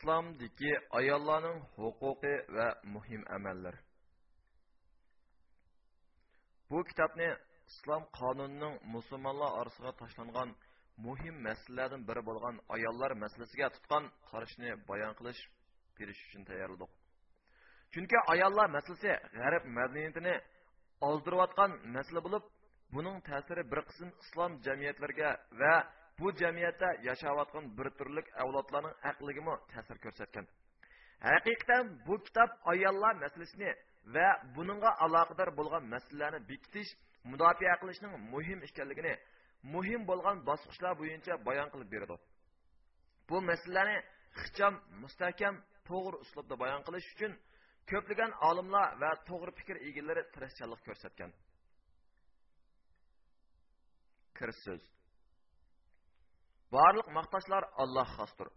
islomdagi ayollarning huquqi va muhim amallar. Bu kitobni islom qonunining musulmonlar orasiga tashlangan muhim masalalardan biri bo'lgan ayollar masalasiga tutgan qarashni bayon qilish berish uchun tayyorladik. Chunki ayollar masalasi g'arb madaniyatini ozdirayotgan masala bo'lib buning ta'siri bir qism islom jamiyatlariga va bu jamiyatda yashayotgan bir turlik avlodlarning aqligimi ta'sir ko'rsatgan. Haqiqatan bu kitob ayollar masalasini va buningga aloqador bo'lgan masalalarni bekitish mudofaa qilishning muhim ekanligini muhim bo'lgan bosqichlar bo'yicha bayon qilib beradi. Bu masalalarni ixcham mustahkam to'g'ri uslubda bayon qilish uchun ko'plagan olimlar va to'g'ri fikr egalari tirishchanlik ko'rsatgan. Kir so'z barliq maqtashlar alloh xosdir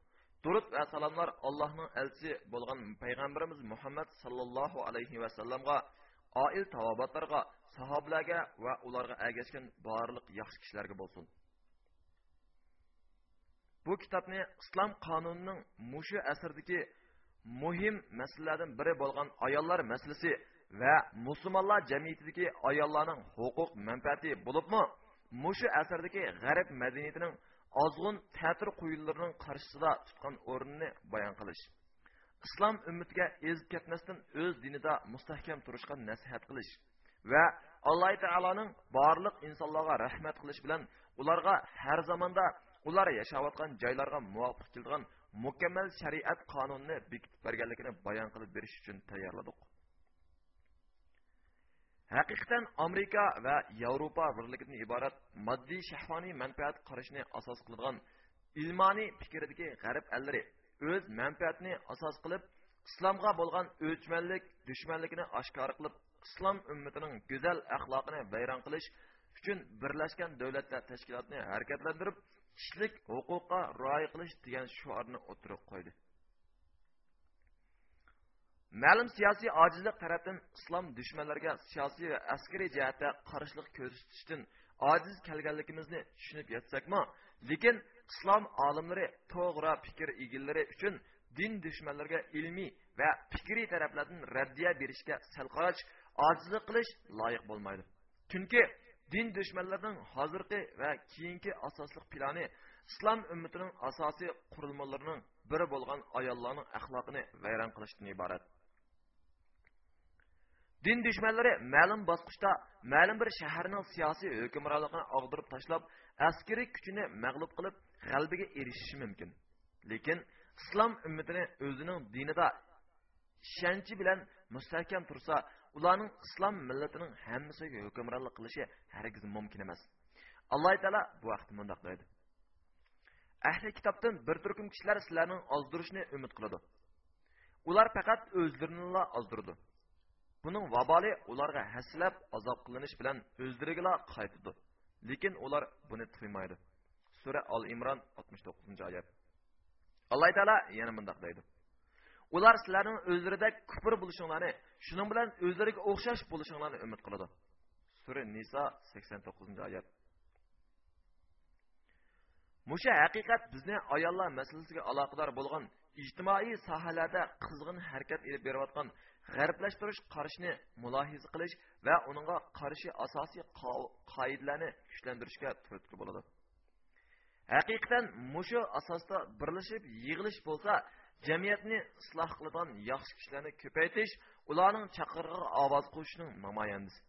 durud va salomlar allohning elchisi bo'lgan payg'ambarimiz muhammad sallallohu alayhi vasallamga oil tavobatlarga sahobalarga va ularga ergashgan barliq yaxshi kishilarga bo'lsin bu kitobni islom qonunining mushu asrdagi muhim masalalardan biri bo'lgan ayollar masalasi va musulmonlar jamiyatidagi ayollarning huquq manfaati bo'libmi mushu asrdagi g'arb madaniyatining ozg'un ta'tir quyunlarining qarshisida tutgan o'rnini bayon qilish. Islom ummatiga ezib ketmasdan o'z dinida mustahkam turishga nasihat qilish va alloh taoloning barliq insonlarga rahmat qilish bilan ularga har zamonda ular yashayotgan joylarga muvofiq kelgan mukammal shariat qonunni bekitib berganligini bayon qilib berish uchun tayyorladik. Haqiqatan amerika va yevropa birligidan iborat moddiy shahvoniy manfaat qarashni asos qilgan ilmoniy fikrdagi g'arb allari o'z manfaatini asos qilib islomga bo'lgan o'chmanlik dushmanligini oshkor qilib islom ummatining go'zal axloqini vayron qilish uchun birlashgan davlatlar tashkilotini harakatlantirib kishilik huquqqa rioya qilish degan shiorni o'tirib qo'ydi. Ma'lum siyosiy ojizlik tarafdan islom dushmanlariga siyosiy va askariy jihatda qarshilik ko'rsatishdan ojiz kelganligimizni tushunib yetsakmi lekin islom olimlari to'g'ri fikr egillari uchun din dushmanlariga ilmiy va fikriy taraflardan raddiya berishga sal qarach ojizlik qilish loyiq bo'lmaydi. Chunki din dushmanlarining hozirgi va keyingi asosli plani islom ummatining asosiy qurilmalarining biri bo'lgan ayollarning axloqini vayron qilishdan iborat. Din dushmanlari ma'lum bosqichda ma'lum bir shaharning siyosiy hukmronligini og'dirib tashlab askariy kuchini mag'lub qilib g'albaga erishishi mumkin lekin islom ummatini o'zining dinida ishonchi bilan mustahkam tursa ularning islom millatining hammasiga hukmronlik qilishi hargiz mumkin emas. Alloh taolo bu vaqtda mundoq deydi ahli kitobdan bir turkum kishilar sizlarning ozdirishni umid qiladi ular faqat o'zlarini ozdirdi buning vaboli ularga haslab azob qilinish bilan o'zlarigila qaytadi lekin ular buni tuymaydi sura al imron 69 oyat. Alloh taolo yana bundoq deydi. Ular sizlarning o'zlarida kufr bo'lishinglarni shuning bilan o'zlariga o'xshash bo'lishinglarni umid qiladi. Sura niso 89 oyat. Musha haqiqat bizni ayollar masalasiga aloqador bo'lgan ijtimoiy sohalarda qizg'in harakat ilib berayotgan غەربلەشتۈرۈش قارىشىنى مۇلاھىزە قىلىش ۋە ئۇنىڭغا قارشى ئاساسىي قائىدىلەرنى كۈچلەندۈرۈشكە تۈرتكە بولىدۇ ھەقىقەتەن مۇشۇ ئاساستا بىرلىشىپ يىغىلىش بولسا جەمئىيەتنى ئىسلاھ قىلىدىغان ياخشى كىشىلەرنى كۆپەيتىش ئۇلارنىڭ چاقىرىغا ئاۋاز قوشۇشنىڭ نامايەندىسى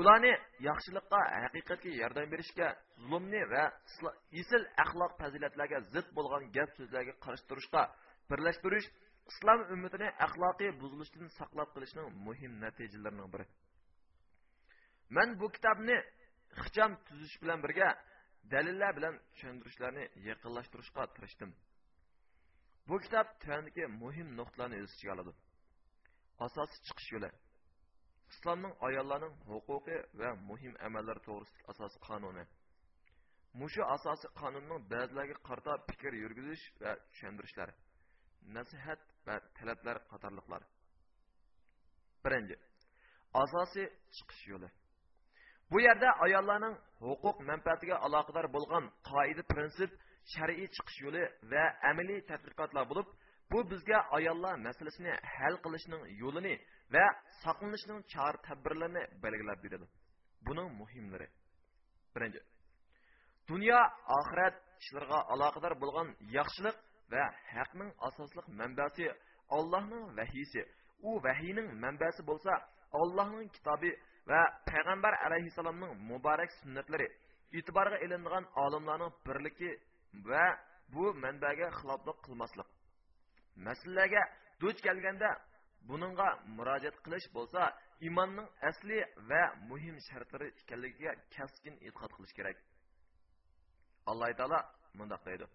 ularni yaxshilikqa haqiqatga yordam berishga zulmni va axloq fazilatlarga zid bo'lgan gap so'zlarga qarshi turishga birlashtirish islom ummatini axloqiy buzilishdan saqlab qilishning muhim natijalarining biri. Man bu kitobni ixcham tuzish bilan birga dalillar bilan tushuntirishlarni yaqinlashtirishga tirishdim. Bu kitob tuandagi muhim nuqtalarni o'z ichiga oladi. Asosiy chiqish yo'li islomning ayollarning huquqi va muhim amallari to'g'risidagi asosiy qonuni. Mushu asosiy qonunning ba'zilarga qarta fikr yurgizish va tushuntirishlar. Nasihat va talablar qatorliqlar. Birinchi asosiy chiqish yo'li. Bu yerda ayollarning huquq manfaatiga aloqador bo'lgan qoida prinsip shar'iy chiqish yo'li va amaliy tadqiqotlar bo'lib bu bizga ayollar masalasini hal qilishning yo'lini va saqlanishning chora tadbirlarini belgilab beradi. Buning muhimlari. Birinchi dunyo oxirat ishlariga aloqador bo'lgan yaxshilik va haqning asosliq manbasi allohning vahiysi. U vahiyning manbasi bo'lsa allohning kitobi va payg'ambar alayhissalomning muborak sunnatlari e'tiborga ilinadigan olimlarning birligi va bu manbaga xiloflik qilmaslik. Masalaga duch kelganda buningga murojaat qilish bo'lsa imonning asli va muhim shartlari ekanligiga kaskin e'tiqod qilish kerak. Alloh taolo mundoq deydi.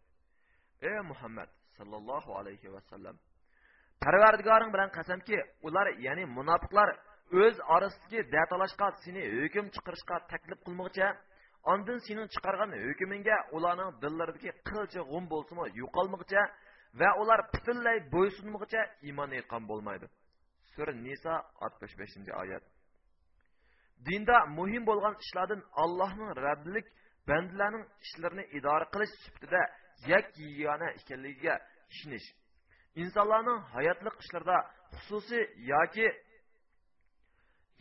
Ey muhammad sallallohu alayhi vasallam parvardigoring bilan qasamki ular ya'ni munofiqlar o'z orasidagi datalashqa seni hukm chiqarishga taklif qilmoqcha Ondan sening chiqargan hukmingga ularning dillaridagi qilcha g'um bo'lsimi yo'qolmoqcha va ular butunlay bo'ysunmoqcha iymon etgan bo'lmaydi. Sura Nisa 65-oyat. Dinda muhim bo'lgan ishlardan Allohning Rabbilik bandalarning ishlarini idora qilish sifatida yak yigana ekanligiga ishonish. Insonlarning hayotlik ishlarida xususiy yoki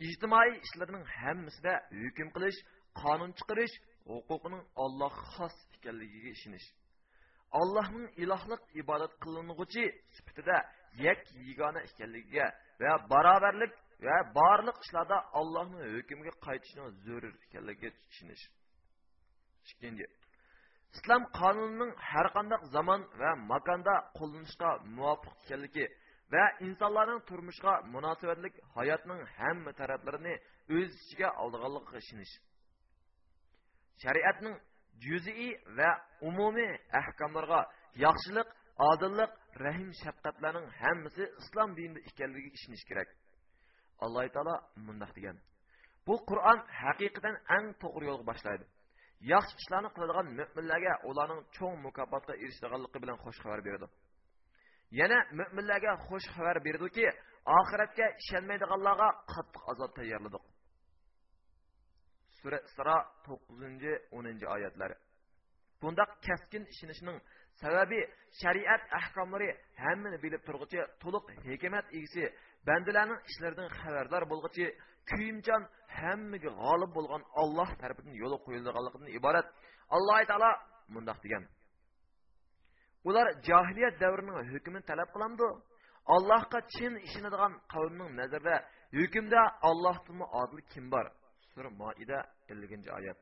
ijtimoiy ishlarning hammasida hukm qilish qonun chiqarish huquqining Allohga xos ekanligiga ishonish. Allohning ilohlik ibodat qilinguchi sifatida yak yagona ekanligiga va barobarlik va barliq ishlarda allohning hukmiga qaytishning zarur ekanligiga ishonish. Ikkinchi islom qonunining har qanday zamon va makonda qo'llanishga muvofiq ekanligi va insonlarning turmushga munosabatlik hayotning hamma taraflarini o'z ichiga oldiganligiga ishonish shariatning juziy va umumiy ahkomlarga yaxshilik odillik rahim shafqatlarning hammasi islom dinida ekanligiga ishonish kerak. Alloh taolo mundoq degan. Bu qur'on haqiqatan eng to'g'ri yo'lga boshlaydi. Yaxshi ishlarni qiladigan mo'minlarga ularning cho'ng mukofotga erishadiganligi bilan xush xabar beradi yana mo'minlarga xush xabar berdiki oxiratga ishonmaydiganlarga qattiq azob tayyorladik. Sura isro to'qqizinchi o'ninchi oyatlari bundaq kaskin ishonishning sababi shariat ahkomlari hammani bilib turg'uchi to'liq hikmat egisi bandalarning ishlaridan xabardor bo'lg'ichi kuyimchan hammaga g'olib bo'lgan olloh tarafidan yo'li qo'yilganligidan iborat. Alloh taolo mundoq degan. Ular johiliyat davrining hukmini talab qilamdi allohga chin ishonadigan qavmning nazarida hukmda ollohdan odil kim bor? Sura moida elliginchi oyat.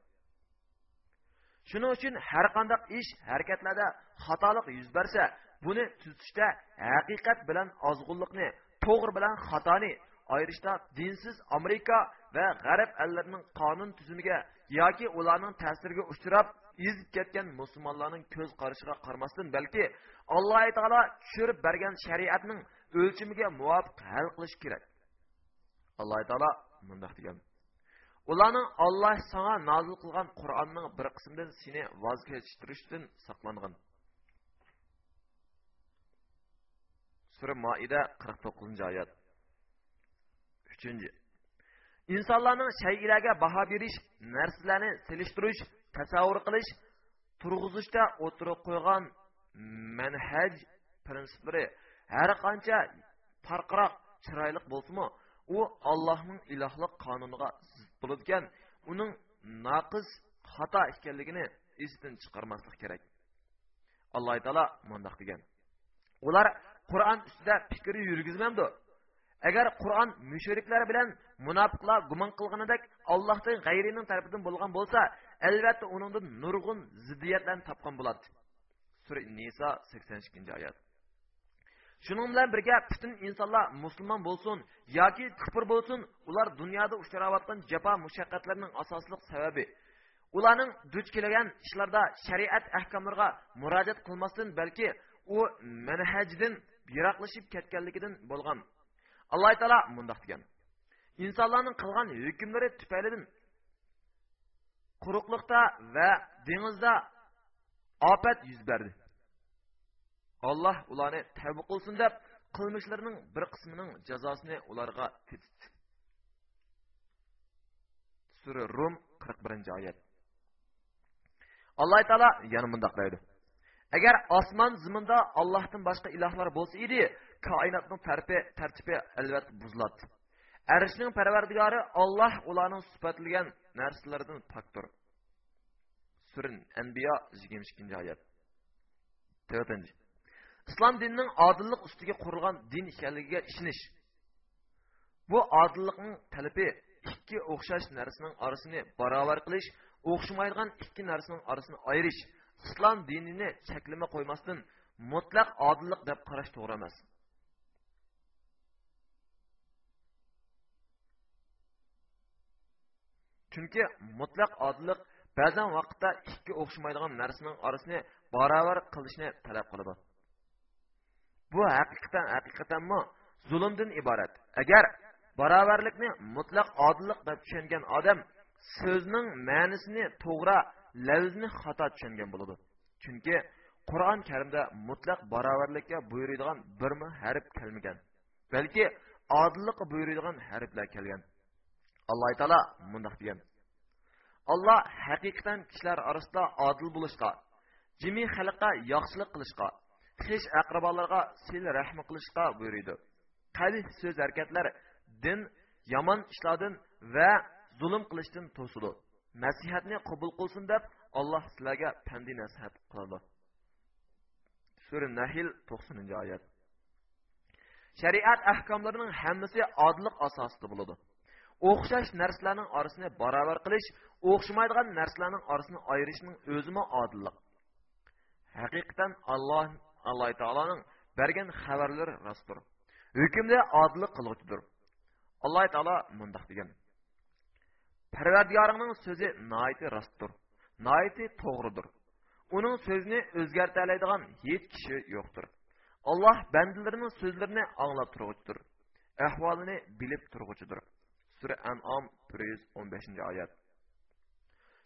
Shuning uchun har qanday ish harakatlarda xatolik yuz bersa buni tuzishda haqiqat bilan ozg'unlikni to'g'ri bilan xatoni ayirishda dinsiz amerika va g'arb allarining qonun tuzumiga yoki ularning ta'siriga uchrab ezib ketgan musulmonlarning ko'z qarashiga qaramasdan balki alloh taolo tushirib bergan shariatning o'lchimiga muvofiq hal qilish kerak. Alloh taolo mundoq degan. Ularning olloh sanga nozil qilgan qur'onning bir qismidan seni voz saqlangan. Sura moida qirq to'qqizinchi oyat. Uchinchi. Insonlarning shaylarga baho berish narsalarni selishtirish tasavvur qilish turg'izishda o'tirib qo'ygan manhaj prinsiplari har qancha farqroq chiroyli bo'lsinmi u allohning ilohlik qonuniga bo'ladigan uning naqis xato ekanligini esdan chiqarmaslik kerak. Alloh taolo mundoq degan. Ular qur'on ustida fikr yurgizmamdi agar qur'on mushriklar bilan munofiqlar gumon qilganidek allohdan g'ayrining tarafidan bo'lgan bo'lsa albatta uningdan nurg'un ziddiyatlarni topgan bo'ladi. Sura niso sakson ikkinchi oyat. Shuning bilan birga butun insonlar musulmon bo'lsin yoki kufr bo'lsin ular dunyoda uchrayotgan jafo mushaqqatlarning asosli sababi. Ularning duch kelgan ishlarda shariat ahkomlariga murojaat qilmasdan balki u manhajdan yiroqlashib ketganligidan bo'lgan alloh taolo mundoq degan. Insonlarning qilgan hukmlari tufaylidan quruqliqda va dengizda ofat yuz berdi. Alloh ularni tavba qilsin deb qilmishlarining bir qismining jazosini ularga sura rum qirq birinchi oyat. Alloh taolo yana mundoq deydi. Agar osmon ziminda allohdan boshqa ilohlar bo'lsa edi koinotning tartibi albatta buziladi arshning parvardigori olloh ularning sifatlagan narsalaridan pokdir surin anbiyo yigirma ikkinchi oyat to'rtinchi islom dinining odillik ustiga qurilgan din ekanligiga ishonish bu odillikning talabi ikki o'xshash narsaning orasini barobar qilish o'xshamaydigan ikki narsaning orasini ayirish islom dinini cheklama qo'ymasdan mutlaq odillik deb qarash to'g'ri emas. Chunki mutlaq odillik ba'zan vaqtda ikki o'xshamaydigan narsaning orasini barobar qilishni talab qiladi. Bu haqiqatan haqiqatanmi? Zulmdan iborat. Agar barobarlikni mutlaq odillik deb tushungan odam so'zning ma'nisini to'g'ri lavzni xato tushungan bo'ladi. Chunki qur'on karimda mutlaq barobarlikka buyuradigan birmi harf kelmagan balki odillikqa buyuradigan harflar kelgan. Alloh taolo mundoq degan. Alloh haqiqatan kishilar orasida odil bo'lishga jimi xalqqa yaxshilik qilishga hech aqrabolarga sil rahm qilishga buyuriydi qalih so'z harakatlar din yomon ishlardan va zulm qilishdan to'sidi. Nasihatni qabul qilsin deb alloh sizlarga pandi nasihat qiladi. Sura nahl to'qsoninchi oyat. Shariat ahkomlarining hammasi odillik asosida bo'ladi. O'xshash narsalarning orasini barobar qilish o'xshamaydigan narsalarning orasini ayirishning o'zimi odillik. Haqiqatan alloh alloh taoloning bergan xabarlari rostdir. Hukmda odillik qiluvchidir. Alloh taolo mundoq degan. Parvardigoringning so'zi noiti rostdir noiti to'g'ridir uning so'zini o'zgartiroladigan hech kishi yo'qdir alloh bandalarining so'zlarini anglab turg'uchidir ahvolini bilib turg'uchidir sura anom bir yuz o'n beshinchi oyat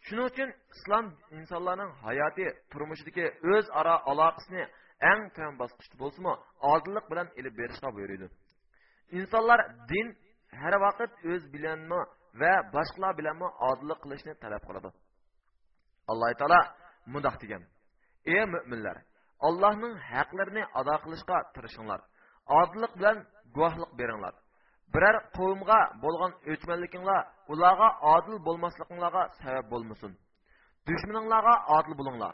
shuning uchun islom insonlarning hayoti turmushidagi o'zaro aloqasini eng tam bosqichda bo'lsimi odillik bilan ilib berishga buyuriydi insonlar din har vaqt o'z bilanmi va boshqalar bilanmi odillik qilishni talab qiladi. Alloh taolo mundoq degan. Ey mo'minlar allohning haqlarini ado qilishga tirishinglar. Odillik bilan guvohlik beringlar. Biror qavmga bo'lgan o'chmanliginglar ularga odil bo'lmasliginglarga sabab bo'lmasin. Dushmaninglarga odil bo'linglar.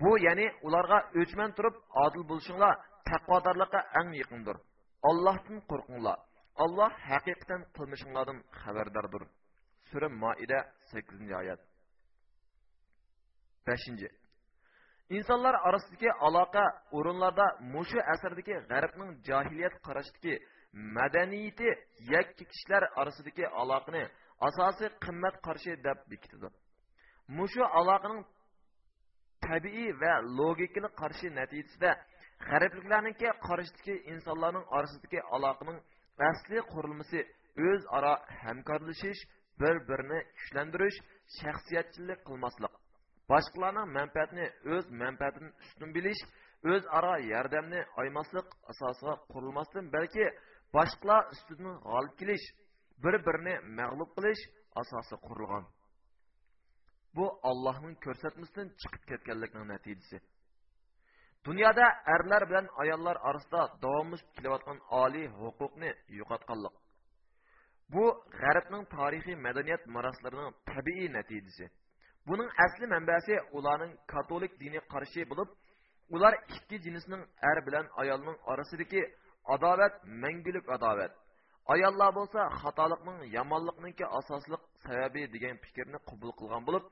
Bu ya'ni ularga o'chman turib odil bo'lishinglar taqvodorlikqa eng yaqindir. Ollohdan qo'rqinglar. Allah haqiqatan qilmishinglardan xabardordir. Sura moida sakkizinchi oyat. Beshinchi. Insonlar orasidagi aloqa o'rinlarda mushu asrdagi g'arbning johiliyat qarashidagi madaniyati yakki kishilar orasidagi aloqani asosiy qimmat qarshi deb bekitadi mushu aloqaning tabiiy va logikani qarshi natijasida g'arbliklarniki qarshidagi insonlarning orasidagi aloqaning asli qurilmasi o'zaro hamkorlashish bir birini kuchlantirish shaxsiyatchilik qilmaslik. Boshqalarning manfaatini o'z manfaatidan ustun bilish o'zaro yordamni oymaslik asosiga qurilmasdan balki boshqalar ustidan g'olib kelish bir birini mag'lub qilish asosi qurilgan. Bu allohning ko'rsatmasidan chiqib ketganlikning natijasi. Dunyoda erlar bilan ayollar orasida davomli kelayotgan oliy huquqni yo'qotganlik. Bu g'arbning tarixiy madaniyat maroslarining tabiiy natijasi. Buning asli manbasi ularning katolik diniy qarshi bo'lib ular ikki jinsning er bilan ayolning orasidagi adovat mangulik adovat. Ayollar bo'lsa xatolikning yomonlikniki asosliq sababi degan fikrni qabul qilgan bo'lib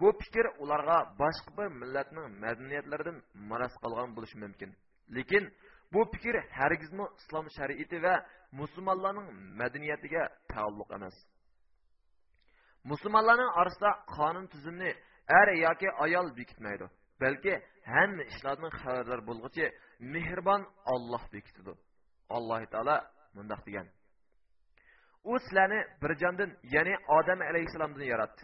bu fikr ularga boshqa bir millatning madaniyatlaridan maras qolgan bo'lishi mumkin. Lekin bu fikr hargizmi islom shariati va musulmonlarning madaniyatiga taalluq emas. Musulmonlarning orasida qonun tuzumni er yoki ayol bekitmaydi balki hamma ishlardan xabardor bo'lg'ichi mehribon olloh bekitadi alloh taolo mundoq degan. U sizlarni bir jondan ya'ni odam alayhissalomdan yaratdi.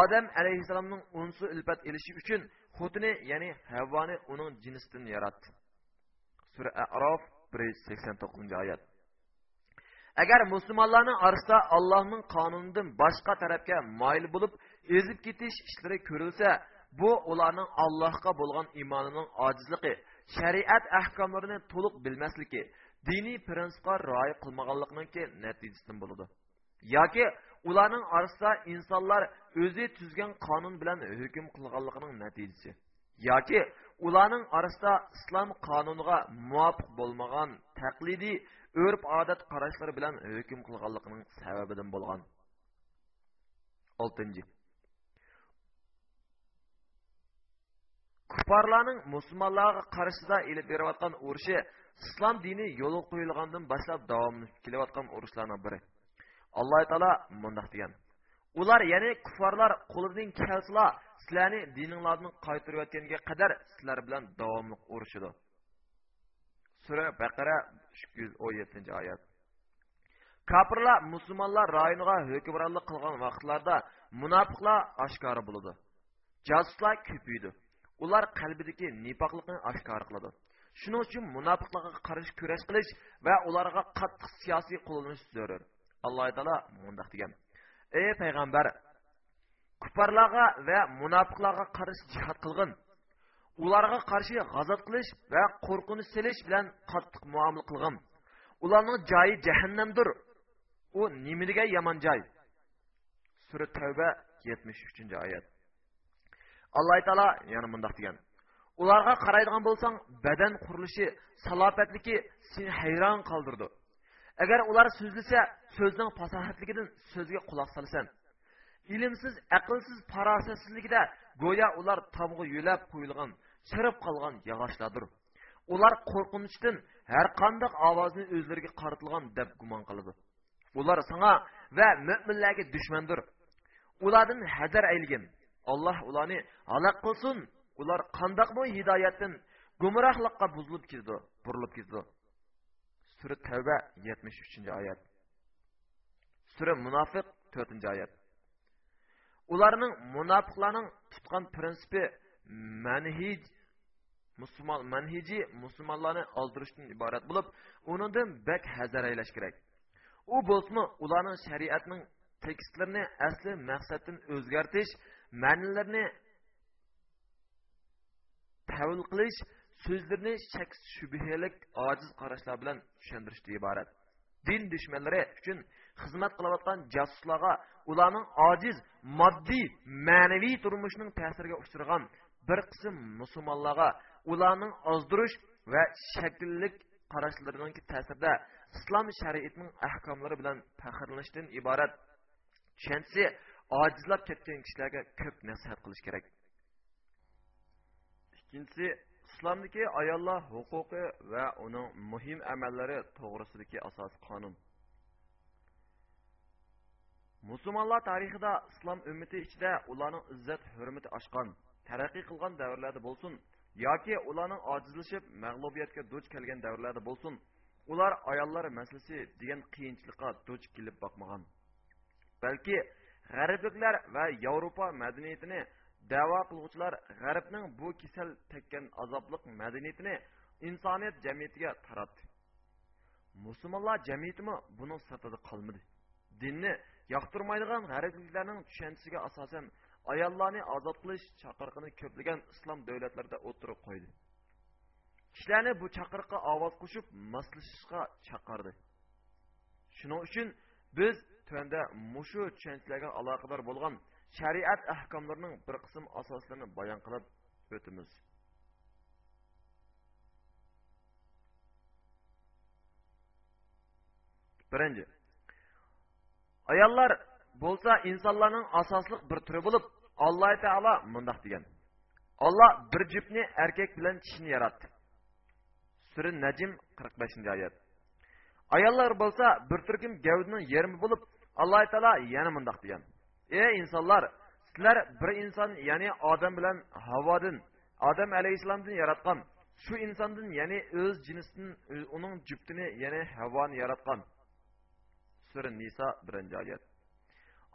Odam alayhissalomning unsi ulfat elishi uchun xotini ya'ni havvoni uning jinsidan yaratdi. Sura arof bir yuz sakson to'qqizinchi oyat. Agar musulmonlarning orasida allohning qonunidan boshqa tarafga moyil bo'lib ezib ketish ishlari ko'rilsa bu ularning allohga bo'lgan iymonining ojizligi shariat ahkomlarini to'liq bilmasligi diniy prinsipga rioya qilmaganlikniki natijasidan bo'ladi. Yoki ularning orasida insonlar o'zi tuzgan qonun bilan hukm qilganligining natijasi. Yoki ularning orasida islom qonuniga muvofiq bo'lmagan taqlidiy urf odat qarashlari bilan hukm qilganligining sababidan bo'lgan. Oltinchi. Kuffarlarning musulmonlarga qarshida ilib berayotgan urushi islom dini yo'l qo'yilgandan boshlab davomlanib kelayotgan urushlarning biri. Alloh taolo mundoq degan ular ya'ni kuffarlar qo'lidan kelsalar sizlarni dininglardan qaytarayotganga qadar sizlar bilan davomli urushidi sura baqara ikki yuz o'n yettinchi oyat kofirlar musulmonlar rayoniga hukmronlik qilgan vaqtlarda munofiqlar oshkora bo'ladi josuslar ko'paydi ular qalbidagi qiladi shuning uchun munofiqlarga qarshi kurash qilish va ularga qattiq siyosiy qo'llanish zarur taolo mundoq degan. Ey payg'ambar kufarlarga va munofiqlarga qarshi jihod qilgin. Ularga qarshi g'azab qilish va qo'rqinch selish bilan qattiq muomala qilgin. Ularning joyi jahannamdir. U nimaga yomon joy? Sura tavba yetmish uchinchi oyat. Alloh taolo yana mundoq degan. Ularga qaraydigan bo'lsang badan qurilishi salobatligi seni hayron qoldirdi. Agar ular so'zlasa so'zning fasohatligidan so'zga quloq solsan ilmsiz aqlsiz farosatsizligida go'yo ular tomg'a yo'lab qo'yilgan chirib qolgan yog'ochlardir ular qo'rqinchdan har qanday ovozni o'zlariga qaratilgan deb gumon qiladi ular sanga va mo'minlarga dushmandir ulardan hazar aylgin alloh ularni qilsin ular hidoyatdan gumrohlikqa buzilib burilib ketdi sura tavba yetmish uchinchi oyat sura munofiq to'rtinchi oyat ularning munofiqlarning tutgan prinsipi manhij musulmon manhiji musulmonlarni oldirishdan iborat bo'lib unidan bak hazar aylash kerak. U bo'lsa, ularning shariatning tekstlarini asli maqsaddan o'zgartish ma'nilarini tavil qilish so'zlarni shak shubhalik ojiz qarashlar bilan tushuntirishdan iborat din dushmanlari uchun xizmat qilayotgan jasuslarga ularning ojiz moddiy ma'naviy turmushining ta'siriga uchragan bir qism musulmonlarga ularning ozdirish va shakllik qarashlarining ta'sirida islom shariatining ahkomlari bilan faxrlanishdan iborat tushunchasi ojizlab ketgan kishilarga ko'p nasihat qilish kerak ikkinchisi islomdagi ayollar huquqi va uning muhim amallari to'g'risidagi asosiy qonun. Musulmonlar tarixida islom ummati ichida ularning izzat hurmati oshgan taraqqiy qilgan davrlarda bo'lsin yoki ularning ojizlashib mag'lubiyatga duch kelgan davrlarda bo'lsin ular ayollar masalasi degan qiyinchilikqa duch kelib boqmagan. Balki g'arbliklar va yevropa madaniyatini da'vo qiluvchilar g'arbning bu kasal tekkan azobliq madaniyatini insoniyat jamiyatiga taratdi. Musulmonlar jamiyatimi buning sirtida qolmadi. Dinni yoqtirmaydigan g'arbliklarning tushunchasiga asosan ayollarni ozod qilish chaqiriqini ko'plagan islom davlatlarida o'tirib qo'ydi. Kishilarni bu chaqiriqqa ovoz qo'shib moslashishga chaqirdi. Shuning uchun biz tuanda mushu tushunchalarga aloqador bo'lgan shariat ahkomlarining bir qism asoslarini bayon qilib o'tamiz birinchi ayollar bo'lsa insonlarning asosli bir turi bo'lib alloh taolo mundoq degan olloh bir juftni erkak bilan kishini yaratdi sura najm qirq beshinchi oyat ayollar bo'lsa bir turkum gavdining yermi bo'lib alloh taolo yana mundoq degan ey insonlar sizlar bir inson ya'ni odam bilan havodin odam alayhissalomdan yaratgan shu insondan ya'ni o'z jinsidan uning juftini ya'ni havoni yaratgan. Sura niso birinchi oyat.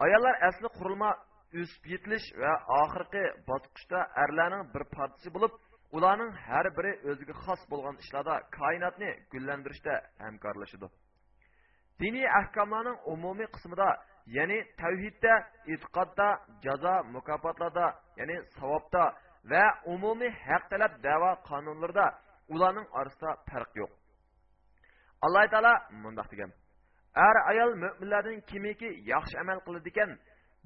Ayollar asli qurilma o'sib yetilish va oxirgi bosqichda arlarning bir partisi bo'lib ularning har biri o'ziga xos bo'lgan ishlarda koinotni gullantirishda hamkorlashadi. Diniy ahkomlarning umumiy qismida ya'ni tavhidda e'tiqodda jazo mukofotlarda ya'ni savobda va umumiy haq talab davo qonunlarida ularning orasida farq yo'q. Alloh taolo mundoq degan. Ar ayol mo'minlardan kimiki yaxshi amal qiladi ekan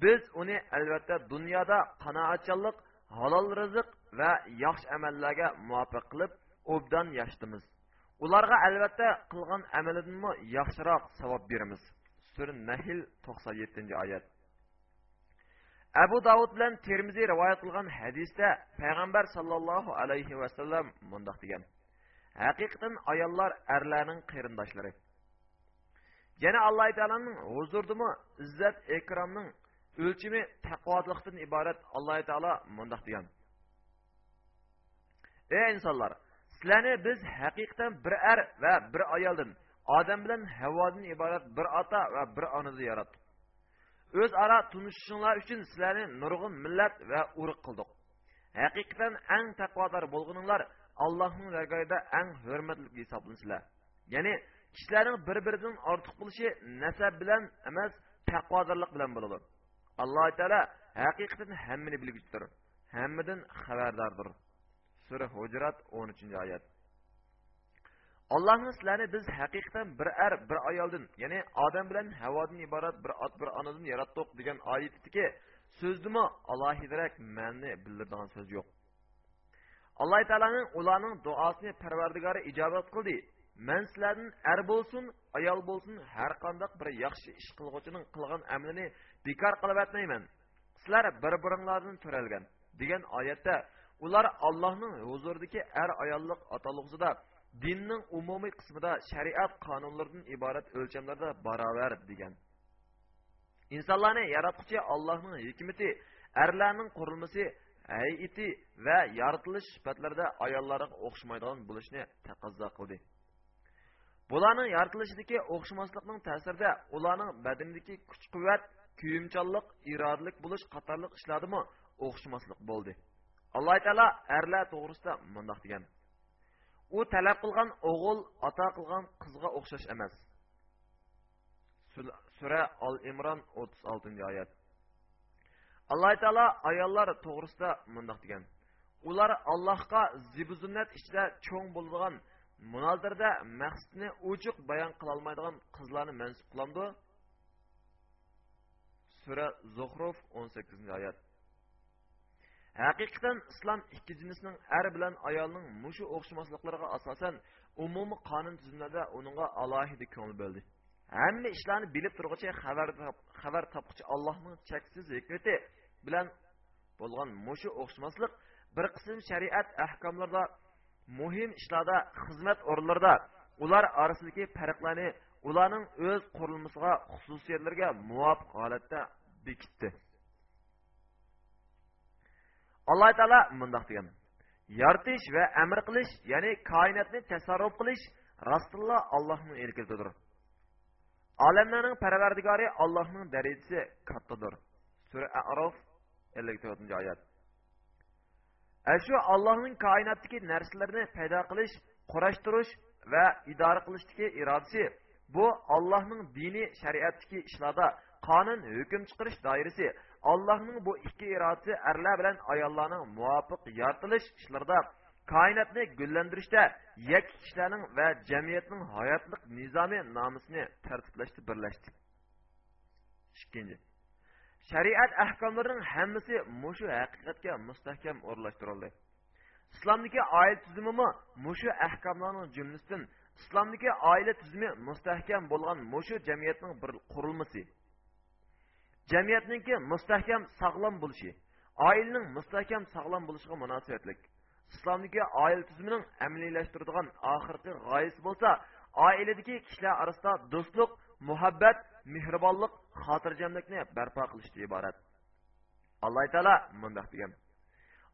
biz uni albatta dunyoda qanoatchanlik halol rizq va yaxshi amallarga muvofiq qilib obdan yashitimiz ularga albatta qilgan amalidanmi yaxshiroq savob beramiz. Nahl to'qson yettinchi oyat abu davud bilan termiziy rivoyat qilgan hadisda payg'ambar sollallohu alayhi vasallam mundoq degan haqiqatan ayollar erlarning qarindoshlari yana alloh taoloning huzuridimi izzat ikromning o'lchimi taqvodiliqdan iborat alloh taolo mundoq degan ey insonlar sizlarni biz haqiqatan bir er va bir ayoldan odam bilan havodan iborat bir ota va bir onani yaratdik o'zaro tunishishinglar uchun sizlarni nurg'un millat va urug' qildik haqiqatan eng taqvodor bo'lguninglar allohning dargohida eng hurmatli hisoblansizlar ya'ni kishilarning bir biridan ortiq bo'lishi nasab bilan emas taqvodorlik bilan bo'ladi. Alloh taolo haqiqatan hammani bilgichdir hammadan xabardordir. Sura hujrat o'n uchinchi oyat. Allohni sizlarni biz haqiqatan bir er bir ayoldan ya'ni odam bilan havodan iborat bir ot bir onadan yaratdiq degan oyatdagi so'zdimi? Alohidarak ma'ni bildiradigan so'z yo'q. Alloh taoloning ularning duosini parvardigori ijobat qildi. Man sizlarni er bo'lsin ayol bo'lsin har qanday bir yaxshi ish qilg'uchining qilgan amlini bekor qilib atmayman sizlar bir biringlardan to'ralgan degan oyatda ular allohning huzuridagi er ayollik atalg'usida dinning umumiy qismida shariat qonunlaridan iborat o'lchamlarda barobar degan. Insonlarni yaratquchi allohning hikmati erlarning qurilmasi hayiti va yaratilish sifatlarida ayollarga o'xshamaydigan bo'lishni taqozo qildi. Bularning yaratilishidagi o'xshamaslikning ta'sirida ularning badanidagi kuch quvvat kuyimchanlik irodalik bo'lish qatorliq ishlardimi o'xshamaslik bo'ldi. Alloh taolo arlar to'g'risida mundoq degan. U talab qilgan o'g'il ato qilgan qizga o'xshash emas. Sura al imron o'ttiz oltinchi oyat. Alloh taolo ayollar to'g'risida mundoq degan. Ular allohga zibu zinnat ichida cho'ng bo'ladigan munozirda maqsadni ochiq bayon qilolmaydigan qizlarni mansub qilamdi sura zuhruf o'n sakkizinchi oyat. Haqiqatan islom ikki jinsning er bilan ayolning mushu o'xshamasliklariga asosan umumiy qonun tizimida uningga alohida ko'ngil bo'ldi. Hamma ishlarni bilib turg'uchi xabar xabar topquchi allohning cheksiz hikmati bilan bo'lgan mushu o'xshamaslik bir qism shariat ahkomlarida muhim ishlarda xizmat o'rinlarida ular orasidagi farqlarni ularning o'z qurilmasiga xususiyatlarga muvofiq holatda bekitdi. Alloh taolo mundoq degan yoritish va amr qilish ya'ni koinotni tasarruf qilish rostilla allohning erkidir olamlarning parvardigori allohning darajasi kattadir. Sura arof ellik to'rtinchi oyat. Shu allohning koinotdagi narsalarni paydo qilish qurashtirish va idora qilishdagi irodasi bu allohning diniy shariatdagi ishlarda qonun hukm chiqarish doirasi allohning bu ikki irodasi erlar bilan ayollarning muvofiq yoritilish ishlarida koinotni gullantirishda yak kishilarning va jamiyatning hayotlik nizomiy nomusini tartiblashda birlashdi. Ikkinchi shariat ahkomlarining hammasi mushu haqiqatga mustahkam o'rlashtirildi islomdagi oila tuzumimi mushu ahkomlarning jumlasidan islomdagi oila tuzumi mustahkam bo'lgan mushu jamiyatning bir qurilmasi. Jamiyatniki mustahkam sog'lom bo'lishi oilaning mustahkam sog'lom bo'lishiga munosabatlik islomdagi oila tuzumining amaliylashtiradigan oxirgi g'oyasi bo'lsa oiladagi kishilar orasida do'stlik muhabbat mehribonlik xotirjamlikni barpo qilishdan iborat alloh taolo mundoq degan.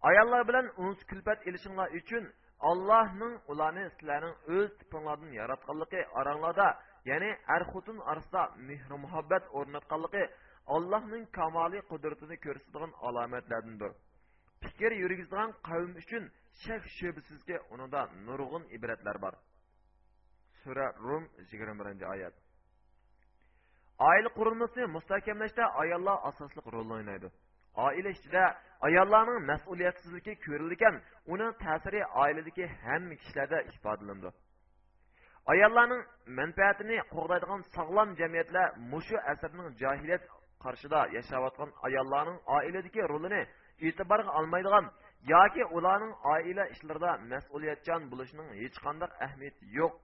Ayollar bilan uns kulpat ilishinglar uchun allohning ularni sizlarning o'z tipinglardan yaratganligi oranglarda ya'ni er xotin orasida mehr muhabbat o'rnatganligi allohning kamoliy qudratini ko'rsatadigan alomatlardandir. Fikr yurgizgan qavm uchun shak shubsizki unida nurg'un ibratlar bor. Sura rum yigirma birinchi oyat. Oila qurilmasini mustahkamlashda ayollar asosli rol o'ynaydi. Oila ichida ayollarning mas'uliyatsizligi ko'rilgan uning ta'siri oiladagi hamma kishilarda ifodalandi ayollarning manfaatini qo'g'daydigan sog'lom jamiyatlar mushu asrning johiliyat qarshida yashayotgan ayollarning oiladagi rolini e'tiborga olmaydigan yoki ularning oila ishlarida mas'uliyatchan bo'lishining hech qanday ahamiyati yo'q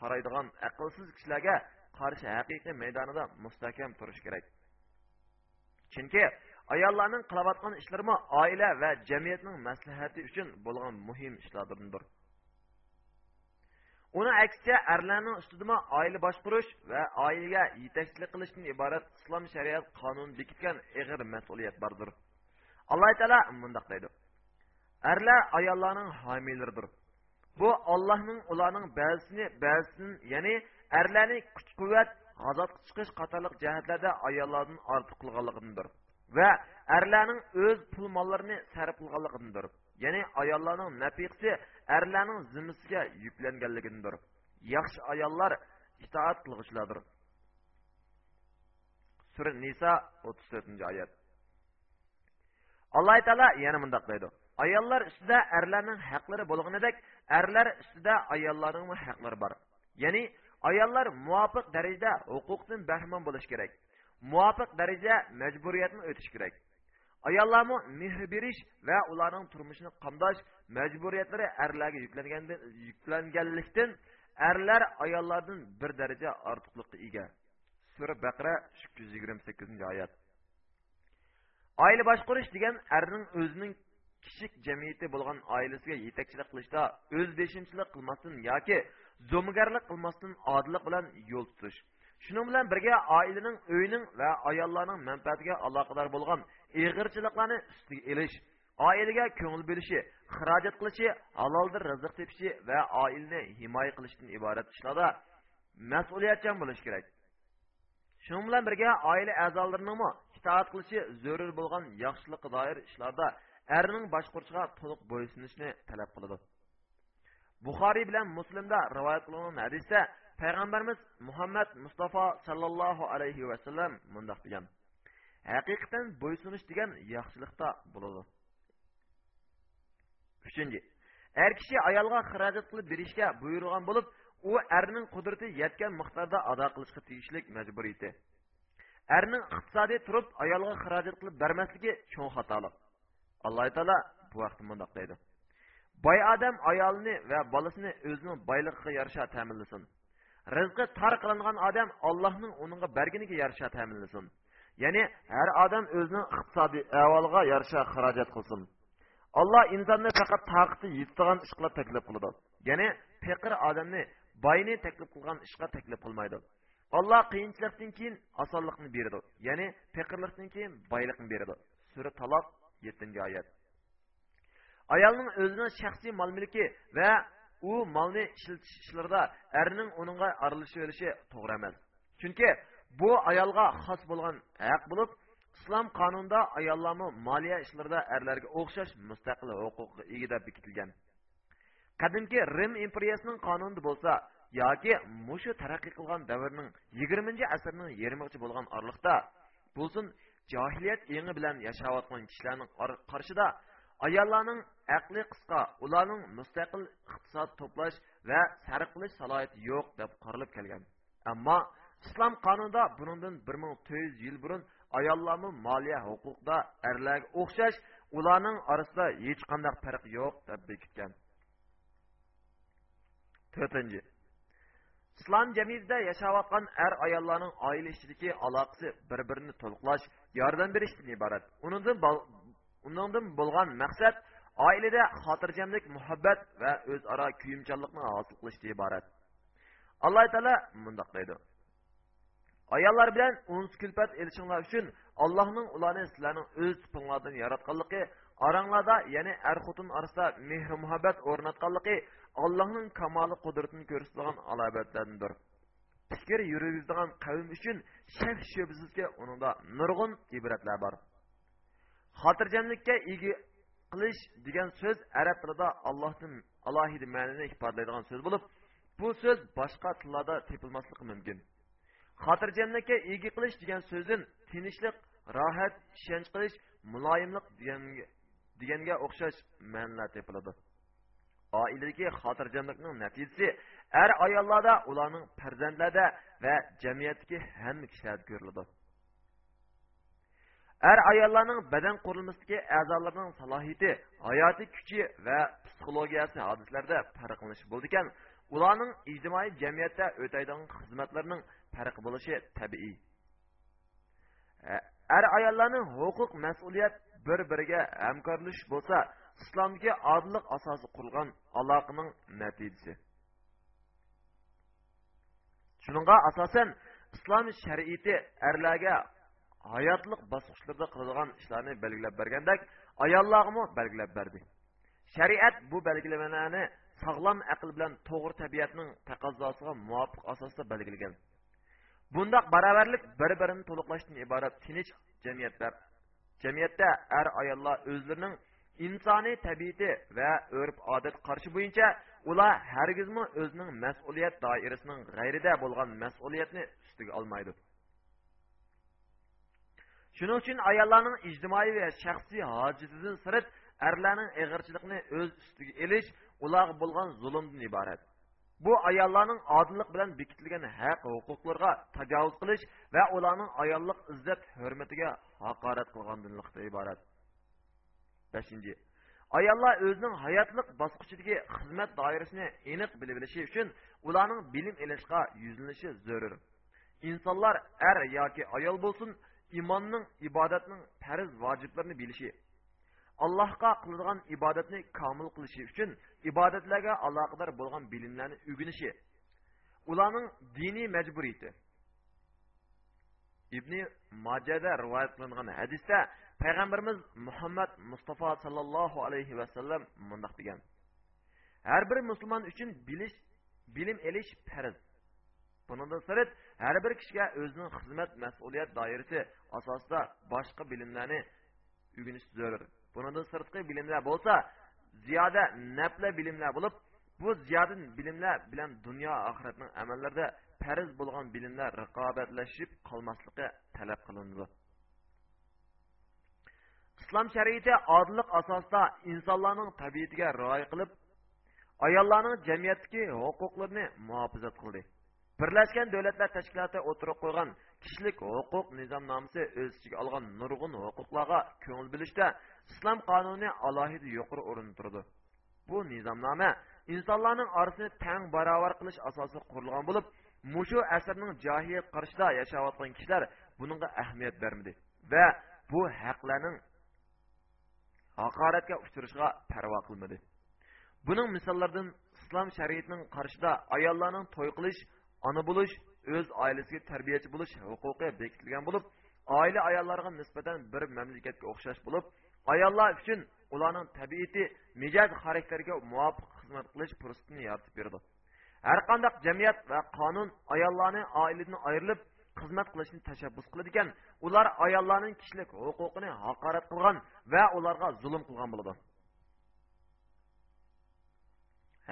qaraydigan aqlsiz kishilarga qarshi haqiqiy maydonida mustahkam turish kerak. Chunki ayollarning qilayotgan ishlarimi oila va jamiyatning maslahati uchun bo'lgan muhim ishlardandir uni aksicha erlarning ustidima oila boshqurish va oilaga yetakchilik qilishdan iborat islom shariat qonuni bekitgan ig'ir mas'uliyat bordir. Alloh taolo mundoq deydi. Arlar ayollarning homiylaridir bu ollohning ularning ba'zisini ba'zisini ya'ni arlarni kuch quvvat g'azotga chiqish qatorliq jihatlarda ayollardan ortiq qilganligidir va arlarning o'z pul mollarini sarf qilganligidir. Ya'ni ayollarning nafiqasi erlarning zimmasiga yuklanganligidir. Yaxshi ayollar itoat qilg'ichlardir sura nisa o'ttiz to'rtinchi oyat. Alloh taolo yana mundoq deydi. Ayollar ustida erlarning haqlari bo'lganidek erlar ustida ayollarning haqlari bor. Ya'ni ayollar muvofiq darajada huquqdan bahramon bo'lishi kerak. Muvofiq darajada majburiyatni o'tish kerak. Ayollarni mehr berish va ularning turmushini qamdash majburiyatlari erlarga yuklanganlikdan erlar ayollardan bir daraja ortiqlikqa ega. Sura baqara ikki yuz yigirma sakkizinchi oyat. Oila boshqarish degan erning o'zining kichik jamiyati bo'lgan oilasiga yetakchilik qilishda o'z beshimchilik qilmasdan yoki zo'migarlik qilmasdan odillik bilan yo'l tutish. Shuning bilan birga oilaning uyning va ayollarning manfaatiga aloqador bo'lgan ig'irchiliklarni ustiga elish oilaga ko'ngil bo'lishi xarajat qilishi halolda rizq tepishi va oilani himoya qilishdan iborat ishlarda mas'uliyatchan bo'lish kerak. Shu bilan birga oila a'zolarining itoat qilishi zarur bo'lgan yaxshilikqa doir ishlarda erning boshqurchiga to'liq bo'ysunishni talab qiladi. Buxoriy bilan muslimda rivoyat qilingan hadisda payg'ambarimiz muhammad mustafa sallallohu alayhi vasallam mundoq degan. Haqiqatan bo'ysunish degan yaxshilikda bo'ladi. Uchinchi er kishi ayolga xarajat qilib berishga buyurgan bo'lib u erning qudrati yetgan miqdorda ado qilishga tegishli majburiyati erning iqtisodiy turib ayolga xarajat qilib bermasligi cho'ng xatolik. Alloh taolo bu vaqtda mundoq deydi. Boy odam ayolini va bolasini o'zining boyligiga yarasha ta'minlasin. Rizqi tor qilingan odam allohning uningga berganiga yarasha ta'minlasin. Ya'ni har odam o'zining iqtisodiy ahvoliga yarasha xarajat qilsin alloh insonni faqat toqati yetadigan ishga taklif qiladi ya'ni faqir odamni boyni taklif qilgan ishga taklif qilmaydi alloh qiyinchilikdan keyin osonlikni beradi ya'ni faqirlikdan keyin boylikni beradi sura taloq yettinchi oyat ayolning o'zining shaxsiy mol mulki va u molni to'g'ri emas chunki bu ayolga xos bo'lgan haq bo'lib islom qonunida ayollarni moliya ishlarida erlarga o'xshash mustaqil huquqqa ega deb bekitilgan. Qadimgi rim imperiyasining qonunida bo'lsa yoki mushu taraqqiy qilgan davrning yigirmanchi asrning yarmigacha bo'lgan oraliqda bo'lsin johiliyat engi bilan yashayotgan kishilarning qarshida ayollarning aqli qisqa ularning mustaqil iqtisod to'plash va sarf qilish salohiyati yo'q deb qarilib kelgan. Ammo islom qonunida bundan bir ming to'rt yuz yil burun ayollarni moliya huquqida erlarga o'xshash ularning orasida hech qanday farq yo'q deb bekitgan. To'rtinchi. Islom jamiyatida yashayotgan er ayollarning oila ichidagi aloqasi bir birini to'liqlash yordam berishdan iborat. Undan bo'lgan maqsad oilada xotirjamlik muhabbat va o'zaro kuyimchanlikni hosil qilishdan iborat. Alloh taolo mundoq deydi. Ayollar bilan uns kulpat elishinglar uchun allohning ularni sizlarning o'z tipinglardan yaratganligi oranglarda ya'ni er xotin orasida mehr muhabbat o'rnatganligi allohning kamoli qudratini ko'rsatadigan alomatlardandir fikr yurgizadigan qavm uchun shak shubsizki unida nurg'un ibratlar bor xotirjamlikka ega qilish degan so'z arab tilida allohdan alohida ifodalaydigan so'z bo'lib bu so'z boshqa tillarda mumkin. Xotirjamlikka ega qilish degan so'zdan tinchlik rohat ishonch qilish muloyimlik deganga deganga o'xshash ma'nolar topiladi oiladagi xotirjamlikning natijasi er ayollarda ularning farzandlarda va jamiyatdagi hamma kishilarda ko'riladi. Er ayollarning badan qurilmasidagi a'zolarining salohiyati hayotiy kuchi va psixologiyasi hodislarda farqlanish bo'ldi ekan. Ularning ijtimoiy jamiyatda o'taydigan xizmatlarining farq bo'lishi tabiiy. Er ayollarning huquq mas'uliyat bir biriga hamkorlashish bo'lsa islomga odillik asosi qurilgan aloqaning natijasi. Shuninga asosan islom shariati erlarga hayotliq bosqichlarda qiladigan ishlarni belgilab bergandek ayollarga belgilab berdi. Shariat bu belgilamalarni sog'lom aql bilan to'g'ri tabiatning taqozosiga muvofiq asosda belgilagan bundoq barobarlik bir birini to'liqlashdan iborat tinch jamiyatlar. Jamiyatda er ayollar o'zlarining insoniy tabiati va urf odat qarashi bo'yicha ular hargizmi o'zining mas'uliyat doirasining g'ayrida bo'lgan mas'uliyatni ustiga olmaydi. Shuning uchun ayollarning ijtimoiy va shaxsiy hojatidan sirt erlarning ig'irchilikni o'z ustiga ilish ularga bo'lgan zulmdan iborat. Bu ayollarning odillik bilan bekitilgan haq huquqlarga tajovuz qilish va ularning ayollik izzat hurmatiga haqorat qilganlikdan iborat. Beshinchi ayollar o'zining hayotlik bosqichidagi xizmat doirasini aniq bilib bilishi uchun ularning bilim ilishga yuzlanishi zarur. Insonlar er yoki ayol bo'lsin imonning ibodatning farz vojiblarini bilishi allohga qiladigan ibodatni komil qilishi uchun ibodatlarga aloqador bo'lgan bilimlarni o'rganishi ularning diniy majburiyati. Ibn majada rivoyat qilingan hadisda payg'ambarimiz muhammad mustafa sallallohu alayhi vasallam mundoq degan har bir musulmon uchun bilish bilim elish farz. Bundan sirt har bir kishiga o'zining xizmat mas'uliyat doirasi asosida boshqa bilimlarni o'rganish zarur. Bundan sirtqi bilimlar bo'lsa ziyoda nafla bilimlar bo'lib bu ziyoda bilimlar bilan dunyo oxiratning amallarida farz bo'lgan bilimlar raqobatlashib qolmasligi talab qilinadi islom shariati odillik asosida insonlarning tabiatiga rioya qilib ayollarning jamiyatdagi huquqlarini muhofazat qildi. Birlashgan davlatlar tashkiloti o'tirib qo'ygan kishilik huquq nizomnomasi o'z ichiga olgan nurg'un huquqlarga ko'ngil bilishda islom qonuni alohida yuqori o'rinda turdi. Bu nizomnoma insonlarning orasini tang barobar qilish asosida qurilgan bo'lib mushu asrning johiliyat qarshida yashayotgan kishilar bunga ahamiyat bermadi va bu haqlarning haqoratga uchrashiga parvo qilmadi. Buning misollaridan islom shariatining qarshida ayollarning to'y qilish ona bo'lish o'z oilasiga tarbiyachi bo'lish huquqi bekitilgan bo'lib oila ayollarga nisbatan bir mamlakatga o'xshash bo'lib ayollar uchun ularning tabiati mijoz xarakteriga muvofiq xizmat qilish fursatini yaratib berdi. Har qanday jamiyat va qonun ayollarni oiladan ayrilib xizmat qilishni tashabbus qiladi ekan ular ayollarning kishilik huquqini haqorat qilgan va ularga zulm qilgan bo'ladi.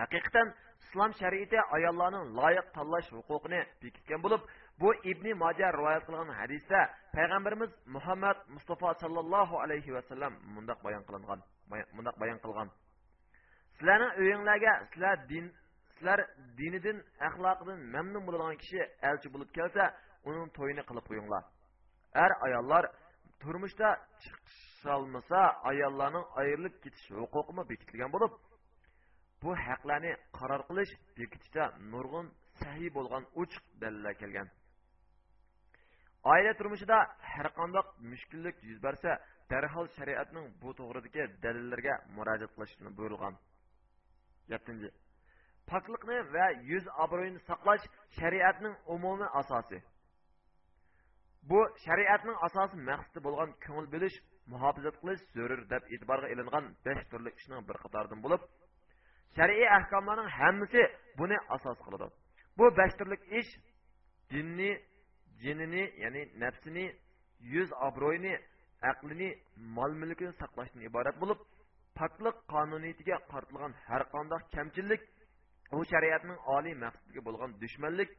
Haqiqatan islom shariati ayollarning loyiq tanlash huquqini bekitgan bo'lib bu ibn moja rivoyat qilgan hadisda payg'ambarimiz muhammad mustafa sallallohu alayhi vasallam mundoq bayon qilingan mundoq bayon qilgan. Sizlarning uyinglarga sizlar din sizlar dinidan axloqidan mamnun bo'ladigan kishi elchi bo'lib kelsa uning to'yini qilib qo'yinglar. Er ayollar turmushda chiqisholmasa ayollarning ayrilib ketish huquqimi bekitilgan bo'lib bu haqlarni qaror qilish bekitishda nurg'un sahiy bo'lgan ochiq dalillar kelgan. Oila turmushida har qanday mushkullik yuz bersa darhol shariatning bu to'g'ridagi dalillarga murojaat qilishni buyurilgan yettinchi. Poklikni va yuz obro'yini saqlash shariatning umumiy asosi. Bu shariatning asosi maqsadi bo'lgan ko'ngil bilish muhofazat qilish zarur deb e'tiborga ilingan besh turli ishning bir qatoridan bo'lib shar'iy ahkomlarning hammasi buni asos qiladi. Bu besh turli ish dinni jinini ya'ni nafsini yuz obro'yini aqlini mol mulkini saqlashdan iborat bo'lib poklik qonuniyatiga qartilgan har qanday kamchilik u shariatning oliy maqsadiga bo'lgan dushmanlik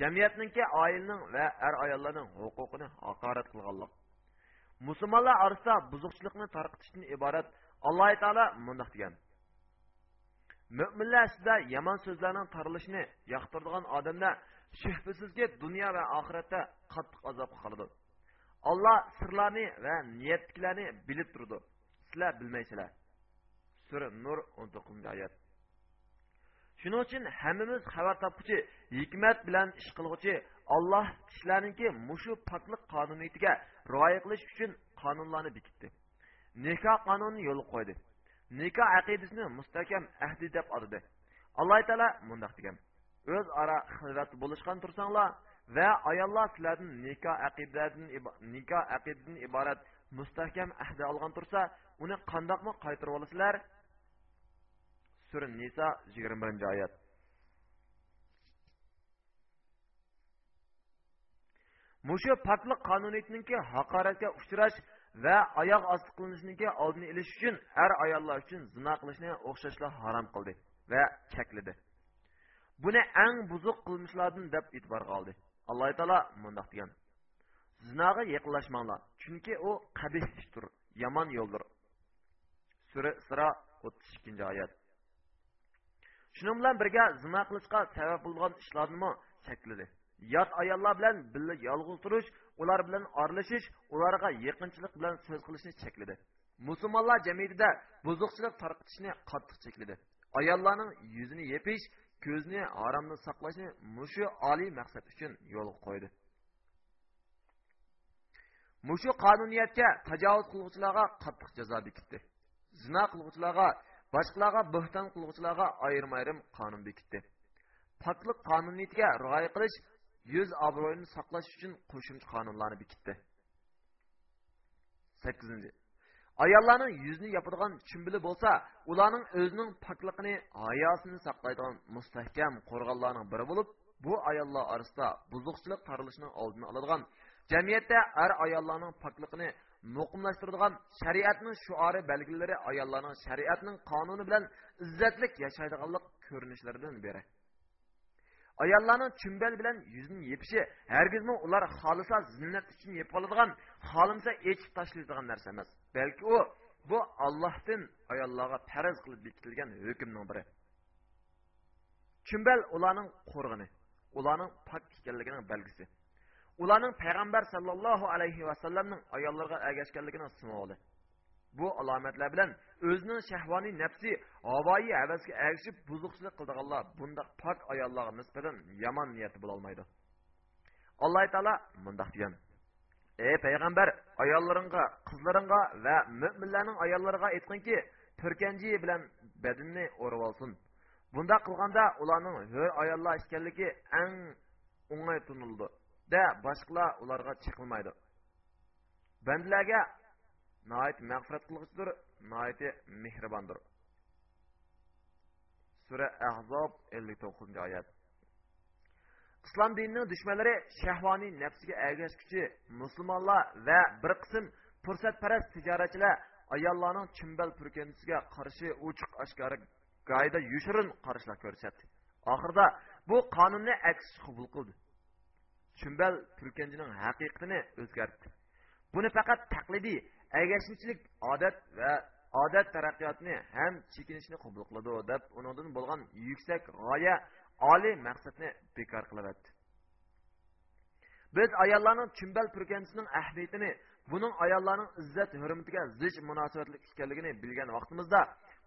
jamiyatninki oilaning va er ayollarning huquqini haqorat qilganlik. Musulmonlar orasida buzuqchilikni tarqitishdan iborat alloh taolo mundoq degan. Mo'minlar ichida yomon so'zlarning tarilishini yoqtiradigan odamlar shubhasizki dunyo va oxiratda qattiq azobga qoladi. Olloh sirlarni va niyatliklarni bilib turdi. Sizlar bilmaysizlar. Sura nur o'n to'qqizinchi oyat. Shuning uchun hammamiz xabar topguchi hikmat bilan ish qilg'uchi olloh kishilarniki mushu poklik qonuniyatiga rioya qilish uchun qonunlarni bekitdi. Nikoh qonunini yo'l qo'ydi. Nikoh aqidasini mustahkam ahdi deb atadi. Alloh taolo mundoq degan. O'zaro xilvat bo'lishgan tursanglar va ayollar sizlarni nikoh aqidadan nikoh aqidadan iborat mustahkam ahdi olgan tursa uni qandoqmi qaytarib olasizlar? Sura niso yigirma birinchi oyat. Mushu poklik qonuniyatniki haqoratga uchrash va oyoq osti qilinishniki oldini olish uchun er ayollar uchun zino qilishni o'xshashlar harom qildi va chekladi buni eng buzuq qilmishlardan deb e'tiborga oldi alloh taolo mundoq degan. Zinoga yaqinlashmanglar chunki u qabih ishdir yomon yo'ldir. Sura sira o'ttiz ikkinchi oyat. Shuning bilan birga zino qilishga sabab bo'lgan ishlarni chekladi yot ayollar bilan birga yolg'iz turish ular bilan oralashish ularga yaqinchilik bilan so'z qilishni chekladi. Musulmonlar jamiyatida buzuqchilik tarqitishni qattiq chekladi. Ayollarning yuzini yepish ko'zni haromni saqlashni mushu oliy maqsad uchun yo'lga qo'ydi. Mushu qonuniyatga tajovuz qiluvchilarga qattiq jazo bekitdi. Zino qiluvchilarga boshqalarga bo'hton qiluvchilarga ayrim ayrim qonun bekitdi. Poklik qonuniyatiga rioya qilish yuz obro'yini saqlash uchun qo'shimcha qonunlarni bekitdi. Sakkizinchi. Ayollarning yuzini yopadigan chimbili bo'lsa ularning o'zining pokligini hayosini saqlaydigan mustahkam qo'rg'onlarning biri bo'lib bu ayollar orasida buzuqchilik tarilishining oldini oladigan jamiyatda har ayollarning pokligini muqimlashtiradigan shariatning shuori belgilari ayollarning shariatning qonuni bilan izzatlik yashaydiganlik ko'rinishlaridan biri ayollarning chumbal bilan yuzini yepishi hargizmi ular xohlasa zinnat uchun yeb qoladigan xohlamasa echib tashlaydigan narsa emas. Balki u bu ollohdan ayollarga farz qilib bekitilgan hukmning biri. Chumbal ularning qo'rg'ini ularning pok ekanligining belgisi ularning payg'ambar sallallohu alayhi vasallamning ayollarga ergashganligining simvoli bu alomatlar bilan o'zining shahvoniy nafsi havoyi havasga ergishib buzuqchilik qildiganlar bundoq pok ayollarga nisbatan yomon niyati bo'lolmaydi alloh taolo mundoq degan. Ey payg'ambar ayollaringga qizlaringga va mo'minlarning ayollariga aytqinki turkanji bilan badinni o'rib olsin. Bundoq qilganda ularning hur ayollar ekanligi eng o'ngay tunildi da boshqalar ularga chiqilmaydi bandalarga nayet mağfiret kılgıçtır, nayeti mihribandır. Sure Ahzab 59. ayet. İslam dininin düşmanları şehvani nefsiga ergashguchi musulmonlar va bir qism fursatparast tijoratchilar ayollarning chimbal purkanisiga qarshi ochiq oshkora gayda yushirin qarshilar ko'rsatdi oxirida bu qonunni aks qabul qildi chimbal purkanchining haqiqatini o'zgartdi buni faqat taqlidiy ergashuvchilik odat va odat taraqqiyotni ham chekinishni qabul qiladi deb undan bo'lgan yuksak g'oya oliy maqsadni bekor qilyapti. Biz ayollarning chumbal purkanchisining ahamiyatini buning ayollarning izzat hurmatiga zich munosabatli ekanligini bilgan vaqtimizda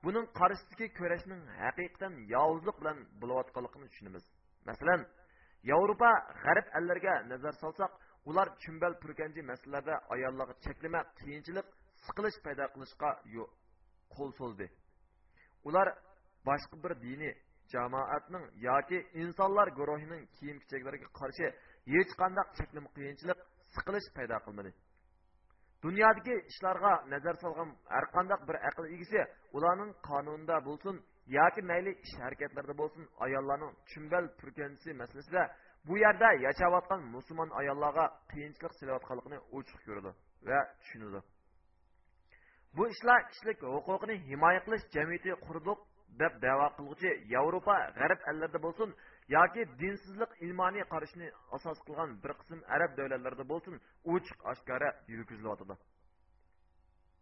buning qarshisidagi kurashning haqiqatan yovuzlik bilan bo'layotganligini tushunamiz. Masalan yevropa g'arb allarga nazar solsak ular chumbal purkanchi masalalarda ayollarga cheklama qiyinchilik siqilish paydo qilishga qo'l so'zdi ular boshqa bir diniy jamoatning yoki insonlar guruhining kiyim kechaklariga qarshi hech qanday cheklama qiyinchilik siqilish paydo qilmadi dunyodagi ishlarga nazar solgan har qanday bir aql egisi ularning qonunida bo'lsin yoki mayli ish harakatlarida bo'lsin ayollarning chumbal purkanchisi masalasida bu yerda yashayotgan musulmon ayollarga qiyinchilik silayotganligini ochiq ko'radi va tushunadi. Bu ishlar kishilik huquqini himoya qilish jamiyati qurdik deb da'vo qilguvchi yevropa g'arb allarda bo'lsin yoki dinsizlik ilmoniy qarashni asos qilgan bir qism arab davlatlarida bo'lsin ochiq oshkora yurgizilyotidi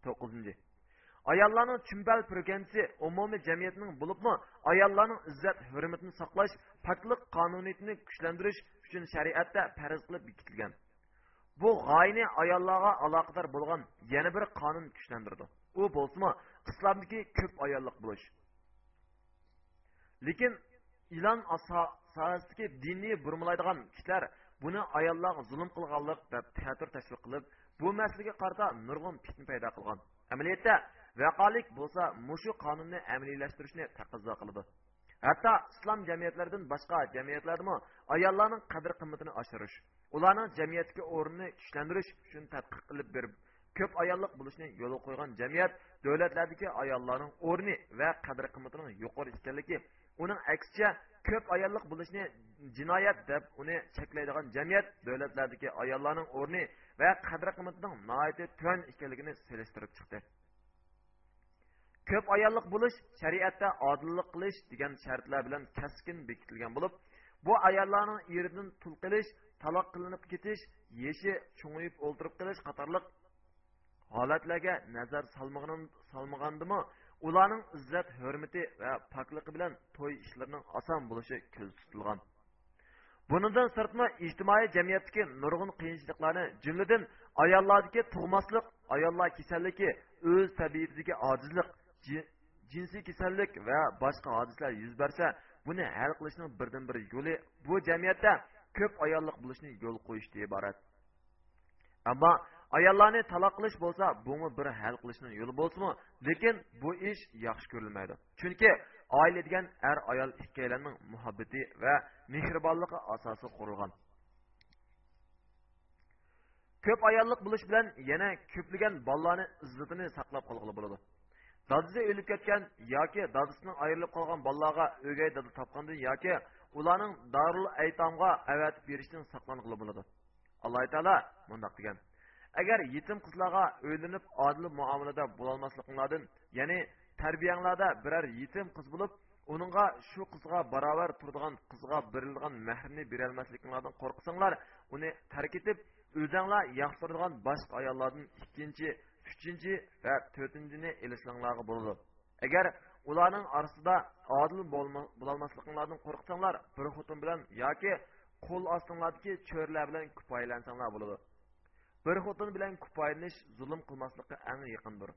to'qqizinchi. Ayollarning chumbal propagansi umumiy jamiyatning bo'libmi ayollarning izzat hurmatini saqlash poklik qonuniyatini kuchlantirish uchun shariatda farz qilib bekitilgan bu g'oyani ayollarga aloqador bo'lgan yana bir qonun kuchlantirdi u bo'lsimi islomdagi ko'p ayollik bo'lish lekin ilon sohasidagi diniy burmalaydigan kishilar buni ayollarga zulm qilganlik deb tashviq qilib bu masalaga qarata nurg'un fitna paydo qilgan vaqolik bo'lsa mushu qonunni amliylashtirishni taqozo qiladi hatto islom jamiyatlaridan boshqa jamiyatlardami ayollarning qadr qimmatini oshirish ularning jamiyatga o'rnini kuchlantirish uchun tadqiq qilib berib ko'p ayollik bo'lishni yo'lga qo'ygan jamiyat davlatlardagi ayollarning o'rni va qadr qimmatining yuqori ekanligi uning aksicha ko'p ayollik bo'lishni jinoyat deb uni cheklaydigan jamiyat davlatlardagi ayollarning o'rni va qadr qimmatining noiti tuan ekanligini selishtirib chiqdi. Ko'p ayollik bo'lish shariatda odillik qilish degan shartlar bilan kaskin bekitilgan bo'lib bu ayollarning eridan tul qilish taloq qilinib ketish yeshi cho'ngiyib o'ltirib qilish qatorliq holatlarga nazar solmagandimi ularning izzat hurmati va pokligi bilan to'y ishlarining oson bo'lishi ko'zda tutilgan. Bundan sirtma ijtimoiy jamiyatdagi nurg'un qiyinchiliklarni jumladan ayollardagi tug'maslik ayollar kasalligi o'z tabiatidagi ojizlik jinsiy kasallik va boshqa hodisalar yuz bersa buni hal qilishning birdan bir yo'li bu jamiyatda ko'p ayollik bo'lishni yo'l qo'yishdan iborat. Ammo ayollarni taloq qilish bo'lsa buni bir hal qilishni yo'li bo'lsinmi? Lekin bu ish yaxshi ko'rilmaydi. Chunki oila degan er ayol ikkalaning muhabbati va mehribonligi asosi qurilgan. Ko'p ayollik bo'lish bilan yana ko'plagan bolalarni izzatini saqlab qolg'ili bo'ladi. Dadisi o'lib ketgan yoki dadisining ayrilib qolgan bolalarga o'gay dada topgandan yoki ularning darul aytomga avatib berishdan saqlang'ili bo'ladi alloh taolo mundoq degan agar yetim qizlarga o'ylanib odil muomalada bo'lolmasliginglardan ya'ni tarbiyanglarda biror yetim qiz bo'lib uningga shu qizga barobar turadigan qizga berilgan mahrni berolmasliginglardan qo'rqsanglar uni tark etib boshqa ayollardan ikkinchi uchinchi va to'rtinchini ilishinglarga bo'ladi agar ularning orasida odil bo'lolmasliginglardan qo'rqsanglar bir xotin bilan yoki qo'l ostinglardagi cho'rlar bilan kupoylansanglar bo'ladi bir xotin bilan kupoylanish zulm qilmaslikqa eng yaqindir.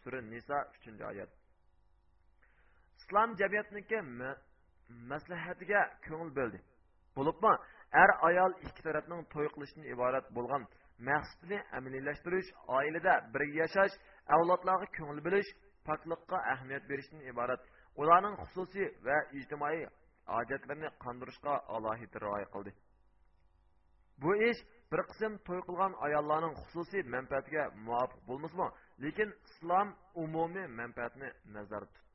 Sura nisa uchinchi oyat islom jamiyatniki maslahatiga ko'ngil bo'ldi bo'libmi er ayol ikki tarafning to'y qilishdan iborat bo'lgan maqsadini amaliylashtirish oilada birga yashash avlodlarga ko'ngil bilish poklikqa ahamiyat berishdan iborat ularning xususiy va ijtimoiy hojatlarini qondirishga alohida rioya qildi bu ish bir qism to'y qilgan ayollarning xususiy manfaatiga muvofiq bo'lmasmi lekin islom umumiy manfaatni nazarda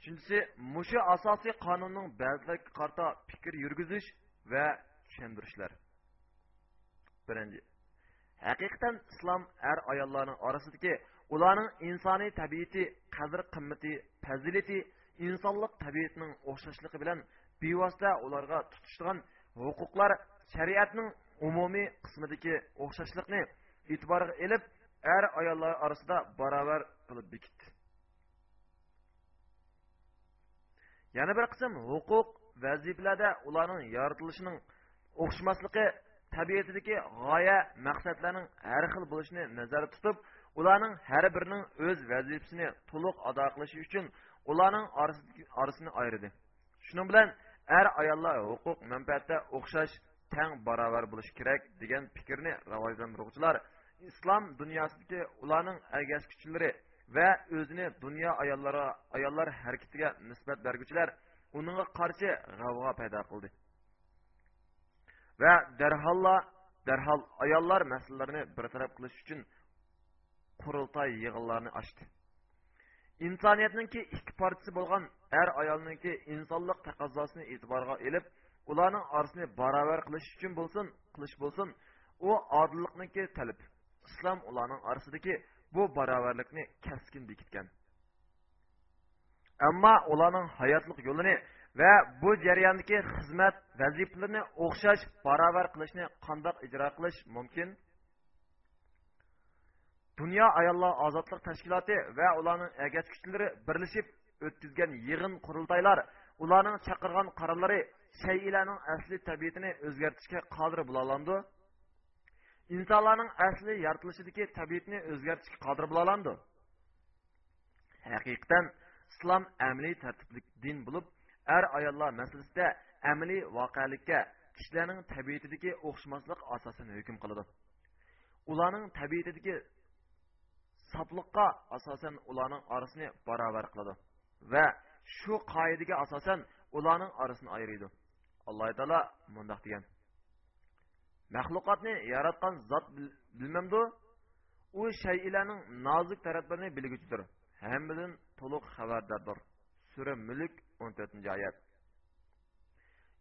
uchinchisi mushu asosiy qonunning ba'zilarga qarta fikr yurgizish va tushuntirishlar birinchi haqiqatan islom er ayollarning orasidagi ularning insoniy tabiati qadr qimmati fazilati insonlik tabiatining o'xshashligi bilan bevosita ularga tutishgan huquqlar shariatning umumiy qismidagi o'xshashlikni e'tiborga ilib er ayollar orasida barobar qilib bekitdi yana bir qism huquq vazifalarda ularning yoritilishining o'xshamasligi tabiatidagi g'oya maqsadlarning har xil bo'lishini nazarda tutib ularning har birining o'z vazifasini to'liq ado qilishi uchun ularning orasini ayirdi. Shuning bilan er ayollar huquq manfaatda o'xshash tang barobar bo'lishi kerak degan fikrni rivojlantiruvchilar islom dunyosidagi ularning ergashguchilari va o'zini dunyo ayollari ayollar harakatiga nisbat berguvchilar uningga qarshi g'avg'o paydo qildi. Va darholla darhol ayollar masalalarini bartaraf qilish uchun qurultoy yig'inlarini ochdi. Insoniyatninki ikki partisi bo'lgan er ayolniki insonlik taqozosini e'tiborga ilib ularning orasini barobar qilish uchun bo'lsin qilish bo'lsin u odillikniki talab islom ularning orasidagi bu barobarlikni kaskin bekitgan. Ammo ularning hayotlik yo'lini va bu jarayondagi xizmat vazifalarini o'xshash barobar qilishni qandoq ijro qilish mumkin? Dunyo ayollar ozodlik tashkiloti va ularning agachkuchlari birlashib o'tkazgan yig'in qurultaylar ularning chaqirgan qarorlari shaylarning asli tabiatini o'zgartirishga qodir bo'lolandi insonlarning asli yoritilishidagi tabiatni o'zgartirishga qodir bo'lolandi haqiqatan islom amaliy tartibli din bo'lib er ayollar masalasida amaliy voqelikka kishilarning tabiatidagi o'xshamaslik asosan hukm qiladi ularning tabiatidagi sopliqqa asosan ularning orasini barobar qiladi va shu qoidaga asosan ularning orasini ayiradi alloh taolo mundoq degan maxluqotni yaratgan zot bilmamdi u shaylarning nozik taraflarini bilguchidir hammadan to'liq xabardordir. Sura mulk o'n to'rtinchi oyat.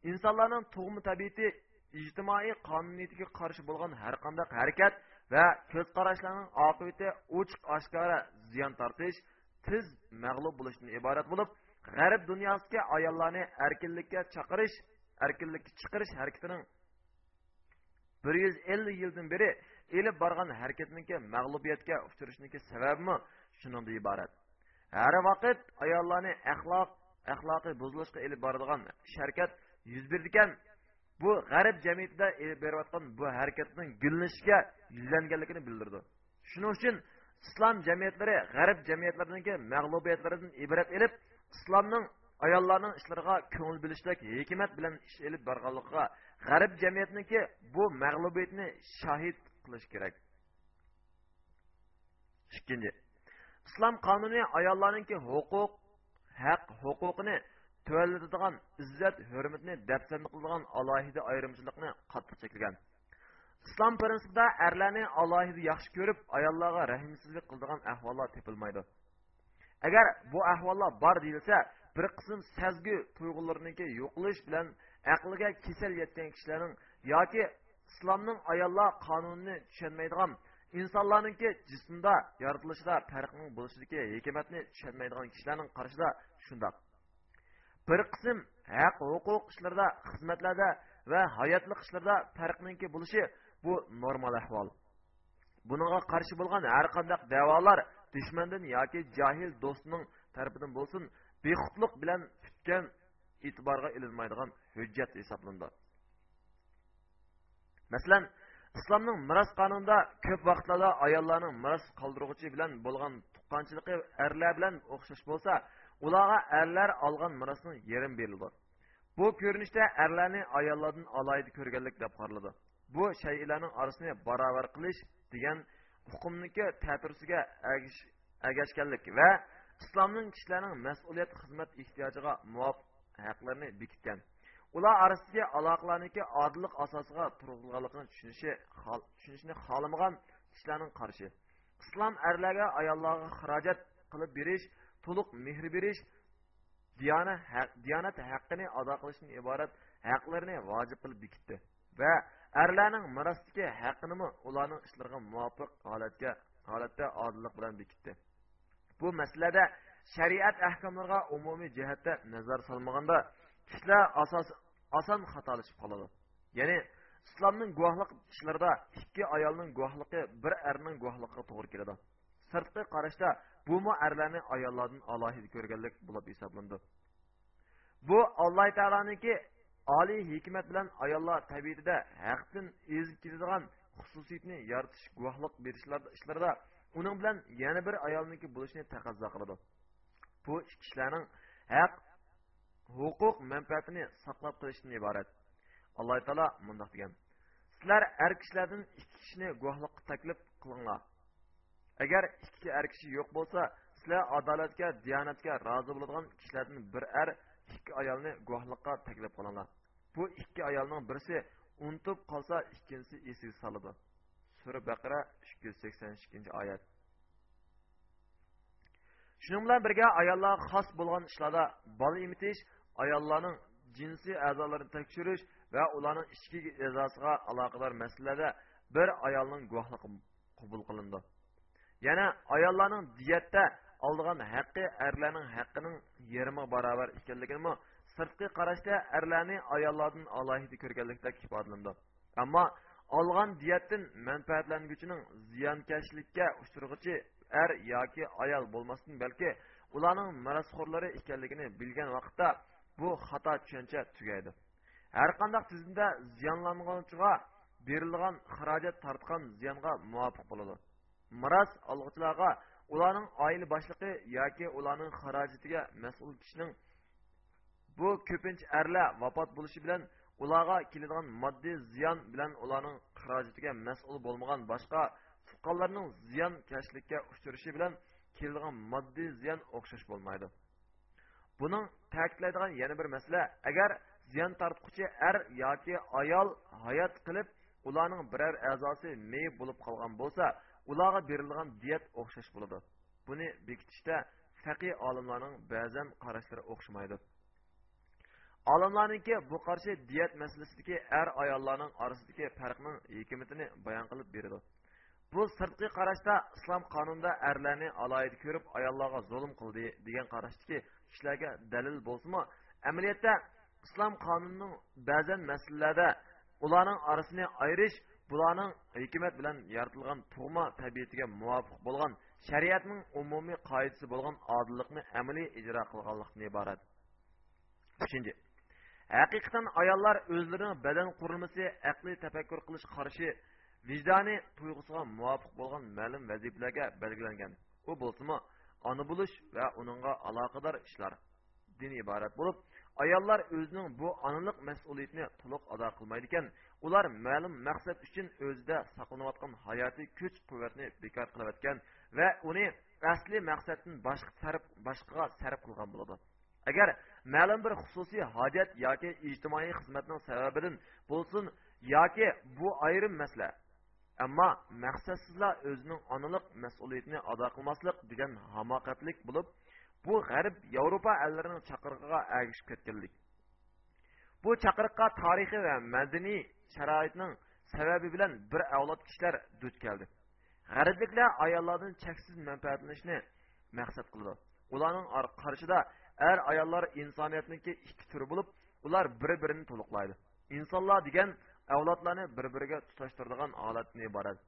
Insonlarning tug'ma tabiati ijtimoiy qonuniyatiga qarshi bo'lgan har qanday harakat va ko'z qarashlarning oqibati ochiq oshkora ziyon tortish tiz mag'lub bo'lishdan iborat bo'lib g'arb dunyosiga ayollarni erkinlikka chaqirish erkinlikka chiqarish harakatining bir yuz ellik yildan beri ilib borgan harakatniki mag'lubiyatga uchrashniki sababimi shundan iborat. Har vaqt ayollarni axloq axloqiy buzilishga ilib boradigan sharkat yuz berdikan bu g'arb jamiyatida berayotgan bu harakatning gullanishga yuzlanganligini bildirdi. Shuning uchun islom jamiyatlari g'arb jamiyatlaridagi mag'lubiyatlaridan ibrat ilib islomning ayollarning ishlariga ko'ngil bilishlik hikmat bilan ish ilib borganligiga g'arb jamiyatniki bu mag'lubiyatni shohid qilish kerak. Ikkinchi islom qonuni ayollarningki huquq haq huquqini tuvallatadigan izzat hurmatni dafsanda qiladigan alohida ayrimchilikni qattiq cheklagan. Islom prinsipida erlarni alohida yaxshi ko'rib ayollarga rahmsizlik qiladigan ahvollar tepilmaydi. Agar bu ahvollar bor deyilsa bir qism sezgi tuyg'ularniki yo'qilish bilan aqliga kasal yetgan kishilarning yoki islomning ayollar qonunini tushunmaydigan insonlarningki jismda yoritilishida farqning bo'lishidagi hikmatni tushunmaydigan kishilarning qarashida shundoq. Bir qism haq huquq ishlarida xizmatlarda va hayotlik ishlarda farqninki bo'lishi bu normal ahvol. Bunga qarshi bo'lgan har qanday da'volar dushmandan yoki johil do'stning tarafidan bo'lsin bexudlik bilan tutgan e'tiborga ilinmaydigan hujjat hisoblanadi masalan islomning miros qonunida ko'p vaqtlarda ayollarning miros qoldirg'uchi bilan bo'lgan tuqqanchiligi erlar bilan o'xshash bo'lsa ularga erlar olgan mirosning yerim berildi. Bu ko'rinishda erlarni ayollardan alohida ko'rganlik deb qaraladi. Bu shaylarning orasini barobar qilish degan hukmniki ta'tirsiga agashganlik va islomning kishilarning mas'uliyat xizmat ehtiyojiga muvofiq haqlarni bekitgan. Ular orasidagi aloqalarniki odillik asosiga turg'izganligini tushunishi tushunishni xohlamagan kishilarning qarashi islom erlarga ayollarga xarajat qilib berish to'liq mehr berish diyonat haqqini ado qilishdan iborat haqlarni vojib qilib bekitdi va erlarning mirosdagi haqqini ularning ishlariga muvofiq holatga holatda odillik bilan bekitdi. Bu masalada shariat ahkomlariga umumiy jihatda nazar solmaganda kishilar asos oson xatolashib qoladi. Ya'ni islomning guvohlik ishlarida ikki ayolning guvohligi bir erning guvohligiga to'g'ri keladi. Sirtqi qarashda bumi erlarni ayollardan alohida ko'rganlik bo'lib hisoblandi. Bu alloh taoloniki oliy hikmat bilan ayollar tabiatida haqdan ezib ketadigan xususiyatni yaratish guvohlik berishlar ishlarida uning bilan yana bir ayolniki bo'lishni taqozo qiladi. Bu kishilarning haq huquq manfaatini saqlab qilishdan iborat. Alloh taolo mundoq degan. Sizlar er kishilardan ikki kishini guvohlikqa taklif qilinglar. Agar ikki er kishi yo'q bo'lsa sizlar adolatga diyonatga rozi bo'ladigan kishilardan bir er ikki ayolni guvohlikqa taklif qilinglar. Bu ikki ayolning birisi unutib qolsa ikkinchisi esiga soladi. Sura baqara uch yuz sakson ikkinchi oyat. Shuning bilan birga ayollarga xos bo'lgan ishlarda bola emitish ayollarning jinsiy a'zolarini tekshirish va ularning ichki a'zosiga aloqador masalalarda bir ayolning guvohligi qabul qilindi yana ayollarning diyatda oldigan haqqi erlarning haqqining yarmi barobar ekanligini sirtqi qarashda erlarni ayollardan alohida ko'rganlikda ifodalandi ammo olgan manfaatlanguchining ziyonkashlikka uchrag'uchi er yoki ayol bo'lmasin balki ularning marasxo'rlari ekanligini bilgan vaqtda bu xato tushuncha tugaydi. Har qanday tizimda ziyonlanganchiga berilgan xarajat tortgan ziyonga muvofiq bo'ladi. Miras olg'uchilarga ularning oila boshlig'i yoki ularning xarajatiga mas'ul kishining bu ko'pincha erlar vafot bo'lishi bilan ularga keladigan moddiy ziyon bilan ularning xarajatiga mas'ul bo'lmagan boshqa tuqqanlarning ziyon kashlikka uchrashi bilan keladigan moddiy ziyon o'xshash bo'lmaydi. Buning ta'kidlaydigan yana bir masala agar ziyon tortquchi er yoki ayol hayot qilib ularning biror a'zosi meyib bo'lib qolgan bo'lsa ularga berilgan diyat o'xshash bo'ladi. Buni bekitishda faqiy olimlarning ba'zan qarashlari o'xshamaydi. Olimlarniki bu qarshi diyat masalasidagi er ayollarning orasidagi farqning hikmatini bayon qilib beradi. Bu sirtqi qarashda islom qonunida erlarni alohida ko'rib ayollarga zulm qildi degan qarashdagi kishilarga dalil bo'lsimi amaliyotda islom qonunining ba'zan masalalarda ularning orasini ayirish bularning hikmat bilan yaratilgan tug'ma tabiatiga muvofiq bo'lgan shariatning umumiy qoidasi bo'lgan odillikni amaliy ijro qurilmasi aqliy tafakkur qilish qarshi vijdoniy tuyg'usiga muvofiq bo'lgan ma'lum vazifalarga belgilangan. U bo'lsimi ona bo'lish va uningga aloqador ishlar din iborat bo'lib ayollar o'zining bu onalik mas'uliyatini to'liq ado qilmaydi ekan ular ma'lum maqsad uchun o'zida saqlanayotgan hayotiy kuch quvvatni bekor qilayotgan va uni asli maqsaddan boshqa sarf boshqaga sarf qilgan bo'ladi. Agar ma'lum bir xususiy hojat yoki ijtimoiy xizmatning sababidan bo'lsin yoki bu ayrim masala ammo maqsadsizlar o'zining onalik mas'uliyatini ado qilmaslik degan hamoqatlik bo'lib bu g'arb yevropa allarining chaqirig'iga ergishib ketganlik. Bu chaqiriqqa tarixiy va madaniy sharoitning sababi bilan bir avlod kishilar duch keldi. G'arbliklar ayollardan cheksiz manfaatlanishni maqsad qildi. Ularning qarshida er ayollar insoniyatniki ikki turi bo'lib ular bir birini to'liqlaydi. Insonlar degan avlodlarni bir biriga tutashtiradigan holatdan iborat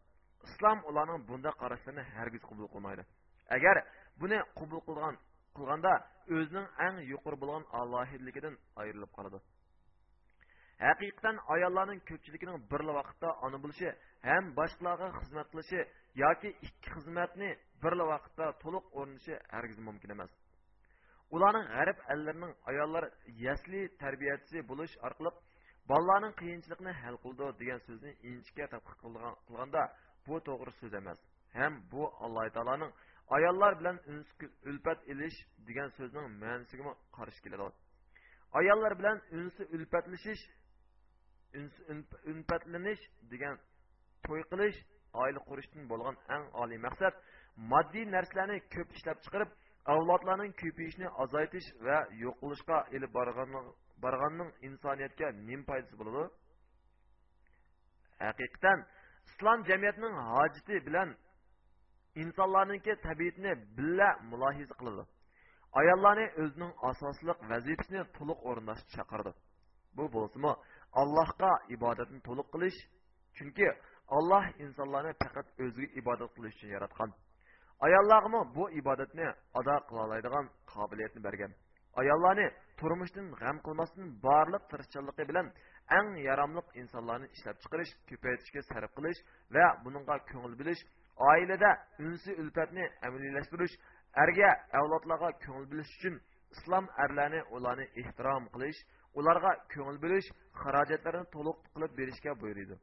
islom ularning bunday qarashlarini hargiz qabul qilmaydi. Agar buni qabul qilgan qilganda o'zining eng yuqori bo'lgan alohidligidan ayrilib qoladi. Haqiqatan ayollarning ko'pchiligining bir vaqtda ona bo'lishi ham boshqalarga xizmat qilishi yoki ikki xizmatni bir vaqtda to'liq o'rnishi hargiz mumkin emas. Ularning g'arb allarining yasli tarbiyachisi bo'lish orqali bolalarning qiyinchilikni hal qildi degan so'zni inchga tadqiq qilganda bu to'g'ri so'z emas. Ham bu alloh taoloning ayollar bilan ulpat ilish degan so'zning ma'nosiga qarshi keladi? Ayollar bilan unsi ulpatlashish unpatlanish degan to'y qilish oila qurishdan bo'lgan eng oliy maqsad moddiy narsalarni ko'p ishlab chiqarib avlodlarning ko'payishini ozaytish va yo'q yo'qolishga ilib borganning insoniyatga nim foydasi bo'ladi haqiqatan islom jamiyatining hojati bilan insonlarningki tabiatni billa mulohiza qiladi ayollarni o'zining asosliq vazifasini to'liq o'rindashga chaqirdi bu bo'lsimi allohga ibodatni to'liq qilish chunki alloh insonlarni faqat o'ziga ibodat qilish uchun yaratgan ayollarga bu ibodatni ado qila oladigan qobiliyatni bergan ayollarni turmushdan g'am qilmasdan barliq tirishchanligi bilan eng yaramliq insonlarni ishlab chiqarish ko'paytirishga sarf qilish va buningga ko'ngil bilish oilada unsi ulfatni amaliylashtirish erga avlodlarga ko'ngil bilish uchun islom erlarni ularni ehtirom qilish ularga ko'ngil bilish xarajatlarni to'liq qilib berishga buyuriydi.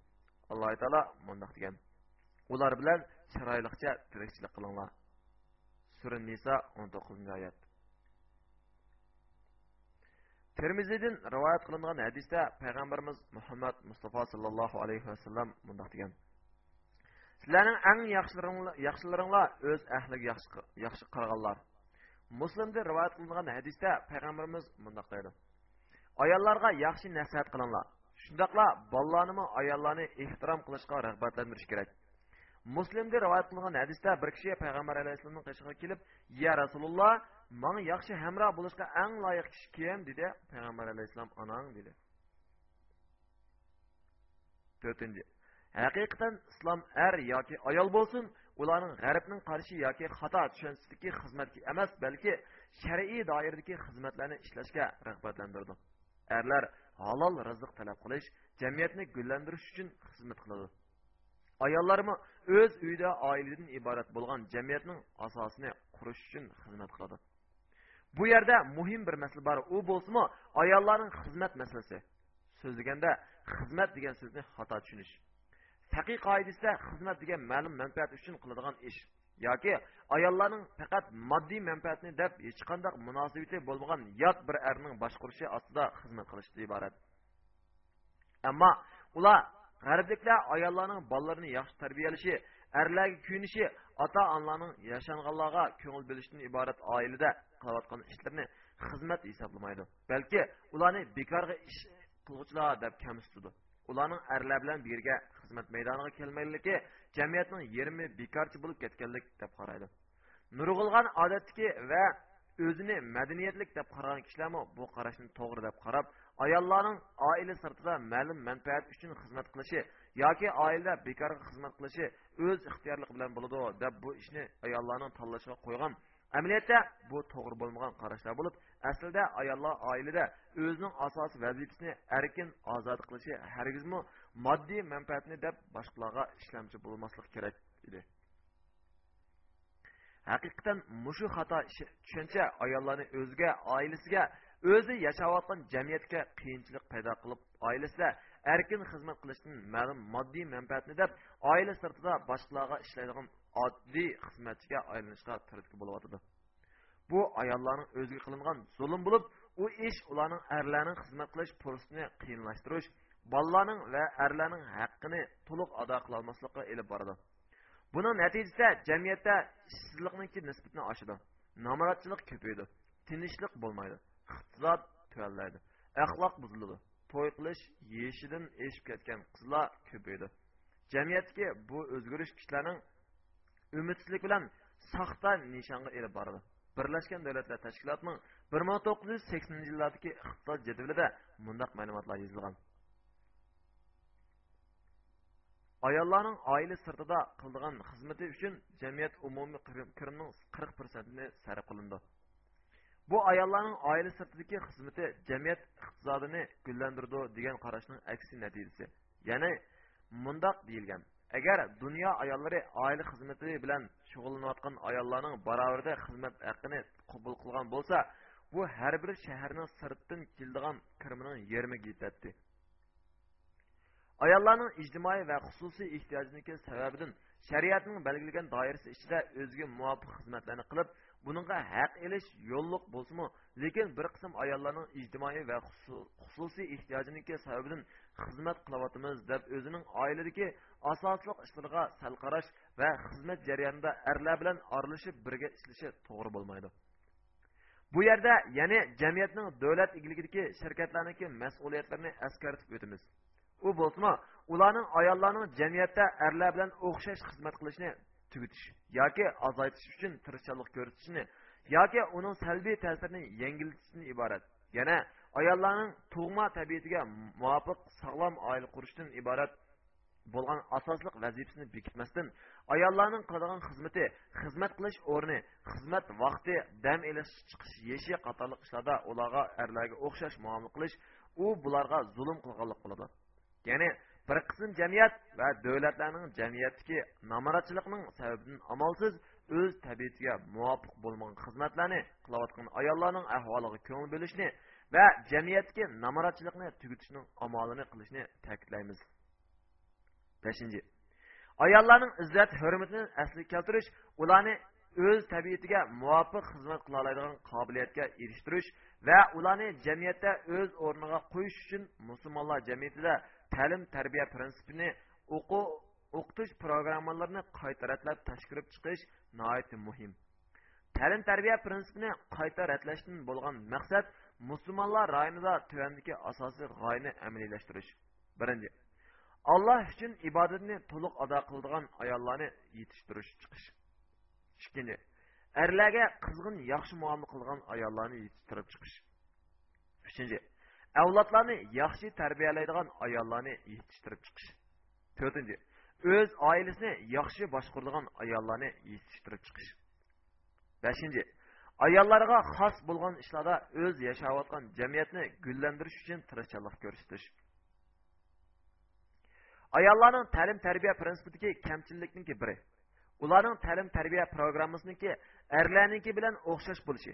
Alloh taolo mundoq degan. Ular bilan chiroyliqcha tirikchilik qilinglar. Sura niso o'n to'qqizinchi oyat. Termiziydan rivoyat qilingan hadisda payg'ambarimiz muhammad mustafa sallallohu alayhi vasallam mundoq degan. Sizlarning eng yaxshilaringlar o'z ahliga yaxshi qaraganlar muslimda rivoyat qilingan hadisda payg'ambarimiz mundoq deydi. Ayollarga yaxshi nasihat qilinglar. Shundoqla bolalarni ayollarni ehtirom qilishga rag'batlantirish kerak. Muslimda rivoyat qilingan hadisda bir kishi payg'ambar alayhissalomning qishig'iga kelib ya rasululloh manga yaxshi hamroh bo'lishga eng loyiq kishi kim? dedi payg'ambar alayhissalom onang dedi. To'rtinchi haqiqatan islom er yoki ayol bo'lsin ularning g'arbning qarshi yoki xato tushunchasidagi xizmatga emas balki shar'iy doiradagi xizmatlarni ishlashga rag'batlantirdi. Erlar halol rizq talab qilish jamiyatni gullantirish uchun xizmat qiladi. Ayollarmi o'z uyida oiladan iborat bo'lgan jamiyatning asosini qurish uchun xizmat qiladi. Bu yerda muhim bir masala bor. U bo'lsimi ayollarning xizmat masalasi. So'zlaganda xizmat degan so'zni xato tushunish. Faqiy qoidasida xizmat degan ma'lum manfaat uchun qiladigan ish yoki ayollarning faqat moddiy manfaatni deb hech qanday munosabati bo'lmagan yot bir erning boshqurishi ostida xizmat qilishdan iborat. Ammo ular g'arbliklar ayollarning bolalarini yaxshi tarbiyalashi erlarga kuyinishi ota onalarning yashanganlarga ko'ngil bo'lishdan iborat oilada qilayotgan ishlarni xizmat hisoblamaydi. Balki ularni bekorga ish qiluvchilar deb kamsitadi. Ularning erlar bilan birga xizmat maydoniga kelmaganligi jamiyatning yermi bekorchi bo'lib ketganlik deb qaraydi. Nurg'ilg'an odatdagi va o'zini madaniyatlik deb qaragan kishilarmi bu qarashni to'g'ri deb qarab ayollarning oila sirtida ma'lum manfaat uchun xizmat qilishi yoki oilada bekorga xizmat qilishi o'z ixtiyorligi bilan bo'ladi deb bu ishni ayollarning tanlashiga qo'ygan. Amaliyotda bu to'g'ri bo'lmagan qarashlar bo'lib aslida ayollar oilada o'zining asosiy vazifasini erkin ozod qilishi hargizmi moddiy manfaatni deb boshqalarga ishlamchi bo'lmaslik kerak edi. Haqiqatan mushu xato tushuncha ayollarni o'ziga oilasiga o'zi yashayotgan jamiyatga qiyinchilik paydo qilib oilasida erkin xizmat qilishdan ma'lum moddiy manfaatni deb oila sirtida boshqalarga ishlaydigan oddiy xizmatchiga aylanishga turtki bo'lyotidi bu ayollarning o'ziga qilingan zulm bo'lib u ish ularning erlarning xizmat qilish fursatini qiyinlashtirish bolalarning va erlarning haqqini to'liq ado qilolmaslikqa ilib boradi. Buning natijasida jamiyatda ishsizlikniki nisbatni oshadi. Nomurodchilik ko'paydi tinchlik bo'lmaydi. Iqtisod tuvallaydi axloq buziladi to'y qilish yeyishidan eshib ketgan qizlar ko'paydi jamiyatga bu o'zgarish kishilarning umidsizlik bilan soxta nishonga elib boradi birlashgan davlatlar tashkilotining bir ming to'qqiz yuz saksoninchi yillardagi iqtisod jadvalida bundoq ma'lumotlar yozilgan. Ayollarning oila sirtida qildigan xizmati uchun jamiyat umumiy bu ayollarning oila sirtidagi xizmati jamiyat iqtisodini gullantirdi degan qarashning aksi natijasi. Ya'ni mundoq deyilgan. Agar dunyo ayollari oila xizmati bilan shug'ullanayotgan ayollarning barobarida xizmat haqini qabul qilgan bo'lsa bu har bir shaharning sirtdan keladigan kirimining yarmiga yetadi ayollarning ijtimoiy va xususiy ehtiyojniki sababidan shariatning belgilagan doirasi ichida o'ziga muvofiq xizmatlarni qilib buningga haq ilish yo'lliq bo'lsimi lekin bir qism ayollarning ijtimoiy va xususiy ehtiyojiniki sababidan xizmat qilyapmiz deb o'zining oiladagi asosli ishlarga sal qarash va xizmat jarayonida erlar bilan aralashib birga ishlashi to'g'ri bo'lmaydi. Bu yerda ya'ni jamiyatning davlat igligidagi shirkatlarniki mas'uliyatlarini eskartib o'tamiz. U bo'lsimi ularning ayollarning jamiyatda erlar bilan o'xshash xizmat qilishni tugutish yoki azaytish uchun tirishchanlik ko'rsatishni yoki uning salbiy ta'sirini yengiltishdan iborat yana ayollarning tug'ma tabiatiga muvofiq sog'lom oila qurishdan iborat bo'lgan asosliq vazifasini bekitmasdan ayollarning qiladigan xizmati xizmat qilish o'rni xizmat vaqti dam chiqish yeshi qatorliq ishlarda ularga erlarga o'xshash muomala qilish u bularga zulm qilganlik bo'ladi ya'ni bir qism jamiyat va davlatlarning jamiyatdagi namoratchilikning sababidan amalsiz o'z tabiatiga muvofiq bo'lmagan xizmatlarni qilayotgan ayollarning ahvoliga ko'ngil bo'lishni va jamiyatdagi namoratchilikni tugutishning amalini qilishni ta'kidlaymiz. Beshinchi ayollarning izzat hurmatini asliga keltirish ularni o'z tabiatiga muvofiq xizmat qila oladigan qobiliyatga erishtirish va ularni jamiyatda o'z o'rniga qo'yish uchun musulmonlar jamiyatida ta'lim tarbiya prinsipini o'quv o'qitish programmalarini qayta ratlab tashkilib chiqish nihoyatda muhim. Ta'lim tarbiya prinsipini qayta ratlashdan bo'lgan maqsad musulmonlar rayonida tuvandagi asosiy g'oyani amaliylashtirish birinchi alloh uchun ibodatni to'liq ado qiladigan ayollarni yetishtirish chiqish. Ikkinchi erlarga qizg'in yaxshi muomala qilgan ayollarni yetishtirib chiqish. Uchinchi avlodlarni yaxshi tarbiyalaydigan ayollarni yetishtirib chiqish. To'rtinchi o'z oilasini yaxshi boshqaradigan ayollarni yetishtirib chiqish. Beshinchi ayollarga xos bo'lgan ishlarda o'z yashayotgan jamiyatni gullantirish uchun tirishchanlik ko'rsatish. Ayollarning ta'lim tarbiya prinsipidagi kamchilikniki biri ularning ta'lim tarbiya programmasiniki erlarniki bilan o'xshash bo'lishi.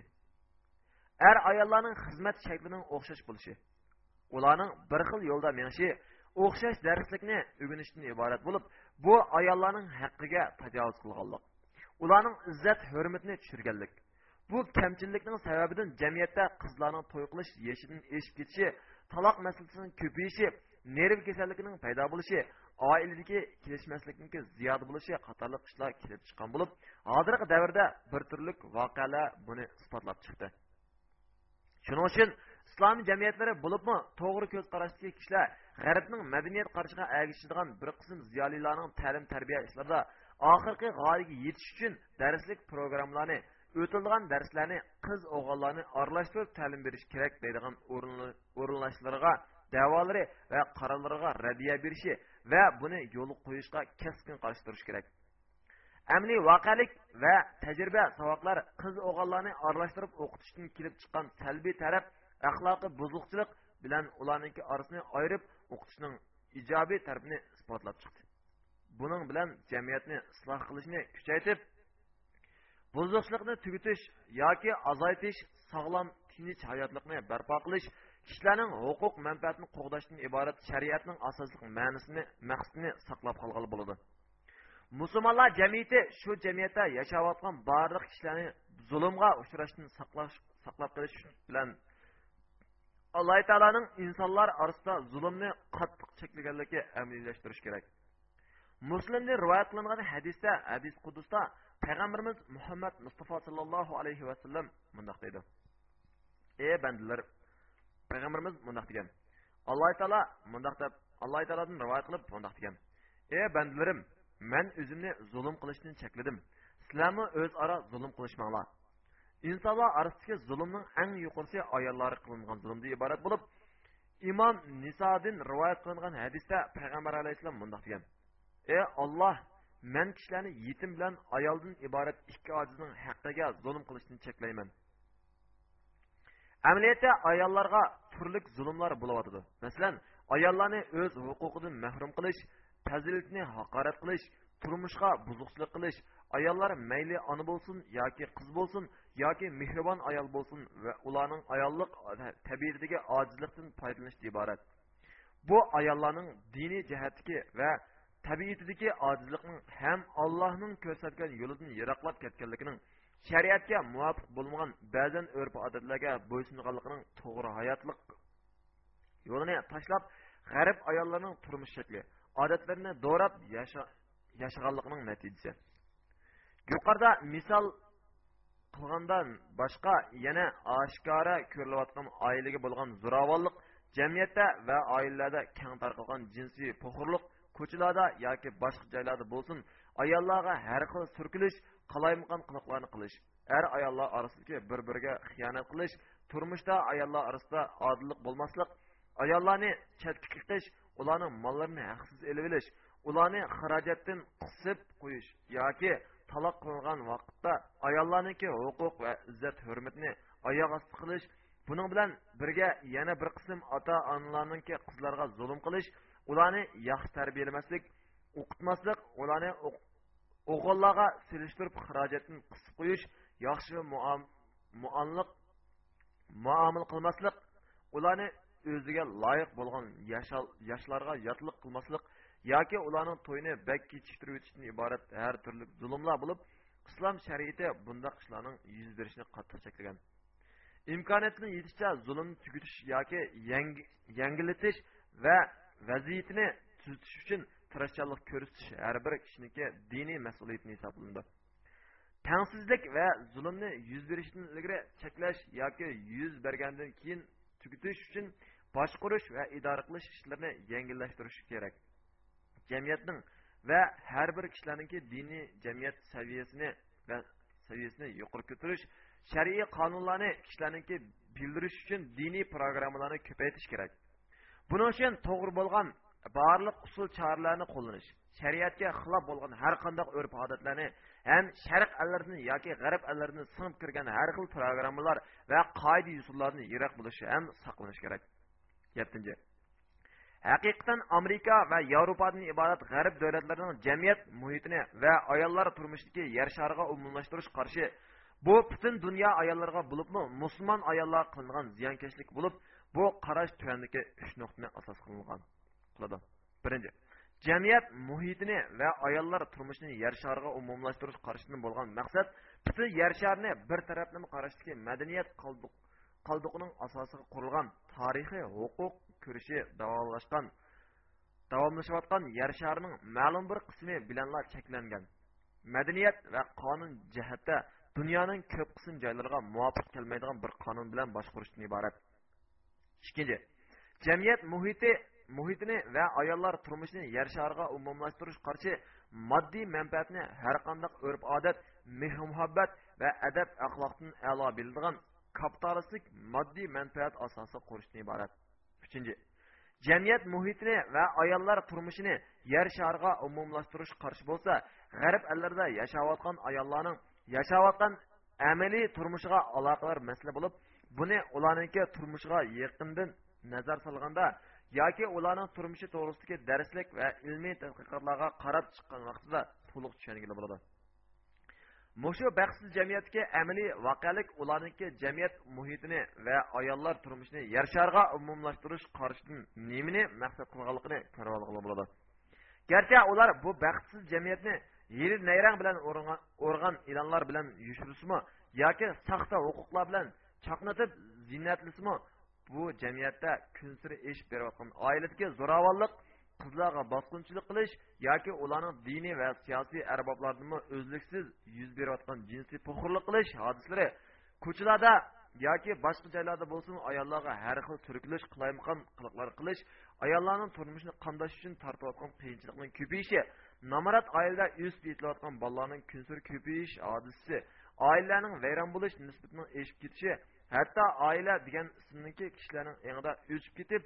Er ayollarning xizmat shaklining o'xshash bo'lishi ularning bir xil yo'lda menishi o'xshash darslikni o'rganishdan iborat bo'lib bu ayollarning haqqiga tajovuz qilganlik ularning izzat hurmatini tushirganlik bu kamchilikning sababidan jamiyatda qizlarning to'y qilish yeshidan eshib ketishi taloq masalasining ko'payishi nerv kasalligining paydo bo'lishi oiladagi kelishmaslikniki ziyoda bo'lishi qatorli ishlar kelib chiqqan bo'lib hozirgi davrda bir turli voqealar buni isbotlab chiqdi shuning uchun islomiy jamiyatlari bo'libmi to'g'ri ko'z qarashdagi kishilar g'arbning madaniyat qarshiga ergishadigan bir qism ziyolilarning ta'lim tarbiya ishlarida oxirgi g'oyaga yetish uchun darslik programmalarni o'tilgan darslarni qiz o'g'illarni aralashtirib ta'lim berish kerak deydigan o'rinlashlarga davolari va qarorlariga radiya berishi va buni yo'l qo'yishga keskin qarshi turish kerak. Amli voqelik va tajriba saboqlar qiz o'g'illarni aralashtirib o'qitishdan kelib chiqqan salbiy taraf axloqi buzuqchilik bilan ularniki orasini ayirib o'qitishning ijobiy tarafini isbotlab chiqdi. Buning bilan jamiyatni isloh qilishni kuchaytirib buzuqchilikni tugutish yoki azaytish sog'lom tinch hayotlikni barpo qilish kishilarning huquq manfaatini qo'g'dashdan iborat shariatning asosli ma'nisini maqsadini saqlab qolgan bo'ladi. Musulmonlar jamiyati shu jamiyatda yashayotgan barliq kishilarni zulmga uchrashdan saqlash saqlab qolish bilan alloh taoloning insonlar orasida zulmni qattiq cheklaganligi amaliylashtirish kerak muslimda rivoyat qilingan hadisda hadis qudusda payg'ambarimiz muhammad mustafa sallallohu alayhi vasallam mundoq deydi ey bandalar payg'ambarimiz mundoq degan alloh taolo mundoq deb alloh taolodan rivoyat qilib mundoq degan ey bandalarim man o'zimni zulm qilishdan chekladim. Sizlarmi o'zaro zulm qilishmanglar. Insonlar orasidagi zulmning eng yuqorisi ayollari qilingan zulmdan iborat bo'lib imom nisodin rivoyat qilingan hadisda payg'ambar alayhissalom mundoq degan. Ey olloh man kishilarni yetim bilan ayoldan iborat ikki ojizning haqqiga zulm qilishni cheklayman. Amaliyotda ayollarga turli zulmlar bo'lyotidi masalan ayollarni o'z huquqidan mahrum qilish fazilatni haqorat qilish turmushga buzuqchilik qilish ayollar mayli ona bo'lsin yoki qiz bo'lsin yoki mehribon ayol bo'lsin va ularning ayollik tabiatidagi ojizlikdan foydalanishdan iborat. Bu ayollarning diniy jihatdagi va tabiatidagi ojizlikning ham allohning ko'rsatgan yo'lidan yiroqlab ketganligining shariatga muvofiq bo'lmagan ba'zan urf odatlarga bo'ysunganligining to'g'ri hayotlik yo'lini tashlab g'arib ayollarning turmush shakli odatlarini do'rab yashaganligining natijasi. Yuqorida misol qilgandan boshqa yana oshkora ko'rilayotgan oilaga bo'lgan zo'ravonlik jamiyatda va oilalarda keng tarqalgan jinsiy po'xurlik ko'chalarda yoki boshqa joylarda bo'lsin ayollarga har xil surkilish qalaymaqon qiliqlarni qilish er ayollar orasidagi bir biriga xiyonat qilish turmushda ayollar orasida odillik bo'lmaslik ayollarni chetga qiqish ularning mollarini haqsiz elib olish ularni xarajatdan qisib qo'yish yoki taloq qilingan vaqtda ayollarniki huquq va izzat hurmatni oyoq osti qilish buning bilan birga yana bir qism ota onalarniki qizlarga zulm qilish ularni yaxshi tarbiyalamaslik o'qitmaslik ularni o'g'illarga selishtirib xarajatni qisib qo'yish yaxshi muomala qilmaslik ularni o'ziga loyiq bo'lgan yoshlarga yotliq qilmaslik yoki ularning to'yini bak kechiktirib o'tishdan iborat har turli zulmlar bo'lib islom shariati bundoq ishlarning yuz berishini qattiq cheklagan imkoniyatini yetishicha zulmni tugutish yoki yangilatish va vaziyatini tuzitish uchun tirishchanlik ko'rsatish har bir kishiniki diniy mas'uliyatni hisoblanadi tengsizlik va zulmni yuz berishdan ilgari cheklash yoki yuz bergandan keyin tugutish uchun boshqurish va idora qilish ishlarini yengillashtirish kerak. Jamiyatning va har bir kishilarniki diniy jamiyat saviyasini va saviyasini yuqori ko'tarish shar'iy qonunlarni kishilarniki bildirish uchun diniy programmalarni ko'paytirish kerak. Buning uchun to'g'ri bo'lgan barliq usul choralarni qo'llanish shariatga xilof bo'lgan har qanday urf odatlarni ham sharq allarini yoki g'arb allarini sinib kirgan har xil programmalar va qoida usullarni yiroq bo'lishi ham saqlanish kerak. Yettinchi. Haqiqatan amerika va yevropadan iborat g'arb davlatlarining jamiyat muhitini va ayollar turmushidagi yer shariga umumlashtirish qarshi bu butun dunyo ayollariga bo'libmi musulmon ayollar qilingan ziyonkashlik bo'lib bu qarash tuandagi uch nuqtani asos qilingan qiladi. Birinchi jamiyat muhitini va ayollar turmushini yer shariga umumlashtirish bo'lgan maqsad butun yer bir taraflama qarashdagi madaniyat qaldiqining asosiga qurilgan tarixiy huquq kurishi davomlashgan davomlashayotgan yer sharining ma'lum bir qismi bilanla cheklangan. Madaniyat va qonun jihatda dunyoning ko'p qism joylariga muvofiq kelmaydigan bir qonun bilan boshqurishdan iborat. Ikkinchi jamiyat muhiti muhitini va ayollar turmushini yer shariga umumlashtirish qarshi moddiy manfaatni har qanday urf odat mehr muhabbat va adab axloqdan a'lo biladigan kapitalistik moddiy manfaat asosi qurishdan iborat uchinchi jamiyat muhitini va ayollar turmushini yer shariga umumlashtirish qarshi bo'lsa g'arb allarda yashayotgan ayollarning yashayotgan amaliy turmushiga aloqador masala bo'lib buni ularniki turmushiga yaqindan nazar solganda yoki ularning turmushi to'g'risidagi darslik va ilmiy tadqiqotlarga qarab chiqqan vaqtida to'liq tushungili bo'ladi mushu baxtsiz jamiyatga amaliy voqelik ularniki jamiyat muhitini va ayollar turmushini yer sharga umumlashtirish qarishidan nimani maqsad qilganligini ko'rib olg'ili bo'ladi. Garchi ular bu baxtsiz jamiyatni yeri nayrang bilan o'rgan ilonlar bilan yushrisimi yoki saxta huquqlar bilan chaqnatib ziynatlisimi? Bu jamiyatda kun siri ish berayotgan oiladagi zo'ravonlik qizlarga bosqinchilik qilish yoki ularning diniy va siyosiy arboblarini o'zliksiz yuz berayotgan jinsiy puxurlik qilish hodislari ko'chalarda yoki boshqa joylarda bo'lsin ayollarga har xil turkilish qilaymagan qiliqlar qilish ayollarning turmushini qamdash uchun tortayotgan qiyinchilikning ko'payishi namorat oilada o'sib yetilayotgan bolalarning kunsir ko'payish hodisasi oilalarning vayron bo'lish nisbatining eshib ketishi hatto oila degan ismniki kishilarning o'chib ketib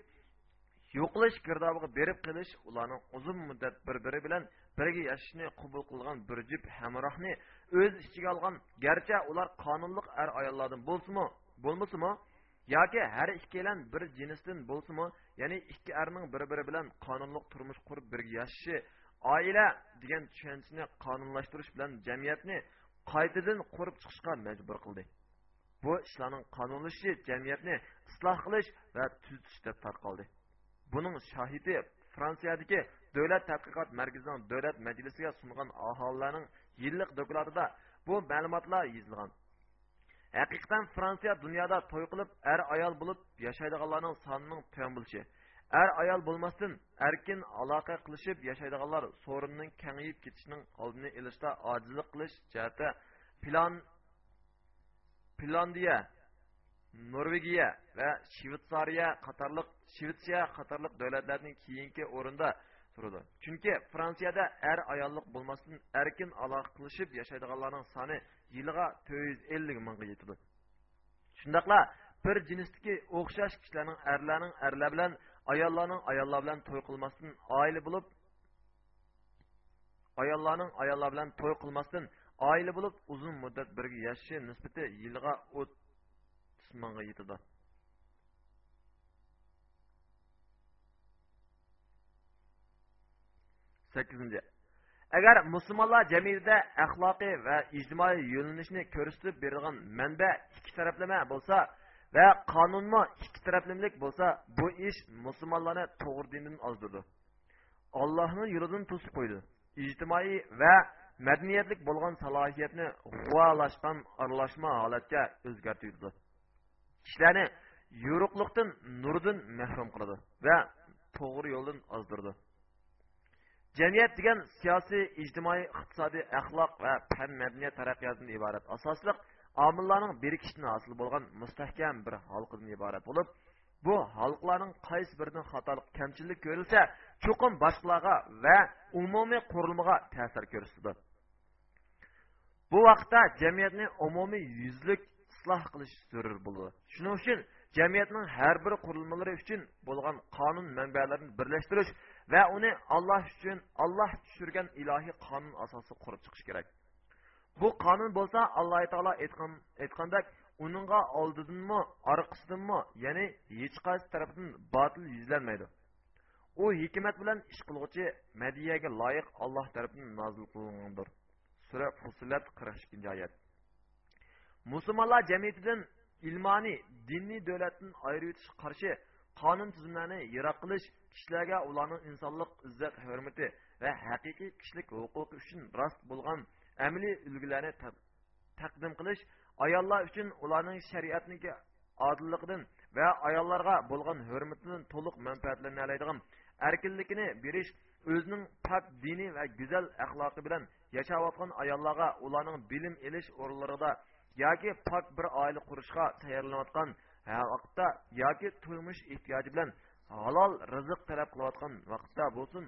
yo'qlash girdobiga berib qilish ularning uzun muddat bir biri bilan birga yashashni qabul qilgan bir jup hamrohni o'z ichiga olgan garchi ular qonunliq er ayollardan bo'lsinmi bo'lmasimi yoki har ikkalan bir jinsdan bo'lsinmi? Ya'ni ikki erning bir biri bilan qonunliq turmush qurib birga yashashi oila degan tushunchani qonunlashtirish bilan jamiyatni qaytadan qurib chiqishga majbur qildi. Bu ishlarning qonunlashishi jamiyatni isloh qilish va tuzitish deb tarqaldi. Buning shohidi fransiyadagi davlat tadqiqot markazining davlat majlisiga sungan aholilarning yillik dokladida bu ma'lumotlar yozilgan. Haqiqatan fransiya dunyoda to'y qilib er ayol bo'lib yashaydiganlarning sonining tuyon bo'lishi er ayol bo'lmasdan erkin aloqa qilishib yashaydiganlar so'rinning kengayib ketishining oldini olishda ojizlik qilish jihati plan finlandiya norvegiya va shvetsariya qatorliq shvetsiya qatorliq davlatlarning keyingi o'rinda turadi chunki fransiyada er ayollik bo'lmasdan erkin aloqa qilishib yashaydiganlarning soni yiliga to'rt yuz ellik mingga yetadi shundoqla bir jinsdagi o'xshash kishilarning erlarning erlar bilan ayollarning ayollar bilan to'y qilmasdan oila bo'lib ayollarning ayollar bilan to'y qilmasdan oila uzun muddat birga yashashi nisbati yetadi sakkizinchi agar musulmonlar jamiyatida axloqiy va ijtimoiy yo'linishni ko'rsatib berilgan manba ikki taraflama bo'lsa va qonunmi ikki taraflamalik bo'lsa bu ish musulmonlarni to'g'ri dindan ozdirdi allohni yo'lidan to'sib qo'ydi ijtimoiy va madaniyatlik bo'lgan salohiyatni g'uvolashgan aralashma holatga o'zgartirdi kishilarni yo'ruqliqdan nurdan mahrum qiladi va to'g'ri yo'ldan ozdirdi. Jamiyat degan siyosiy ijtimoiy iqtisodiy axloq va fan madaniyat taraqqiyotidan iborat asosliq omillarning birikishidan hosil bo'lgan mustahkam bir halqadan iborat bo'lib bu xalqlarning qaysi biridan xatolik kamchilik ko'rilsa cho'qim boshqalarga va umumiy qurilmaga ta'sir ko'rsatadi. Bu vaqtda jamiyatni umumiy yuzlik isloh qilish zarur bo'ladi shuning uchun jamiyatning har bir qurilmalari uchun bo'lgan qonun manbalarini birlashtirish va uni alloh uchun alloh tushirgan ilohiy qonun asosida qurib chiqish kerak. Bu qonun bo'lsa alloh taolo aytgandek uningga oldidanmi orqasidanmi ya'ni hech qaysi tarafdan botil yuzlanmaydi. U hikmat bilan ish qilg'uchi madiyaga loyiq alloh tarafidan nozil qilingandir. Sura fusilat qirq ikkinchi oyat. Musulmonlar jamiyatidan ilmoniy diniy davlatdan ayirib o'tish qarshi qonun tizimlarini yiroq qilish kishilarga ularning insonlik izzat hurmati va haqiqiy kishilik huquqi uchun rost bo'lgan amaliy ulgularni taqdim qilish ayollar uchun ularning shariatniki odilligidan va ayollarga bo'lgan hurmatidan to'liq manfaatlarni oladigan erkinligini berish o'zining pok diniy va go'zal axloqi bilan yashayotgan ayollarga ularning bilim ilish o'rinlarida yoki pok bir oila qurishga tayyorlanayotgan vaqtda yoki turmush ehtiyoji bilan halol rizq talab qilayotgan vaqtda bo'lsin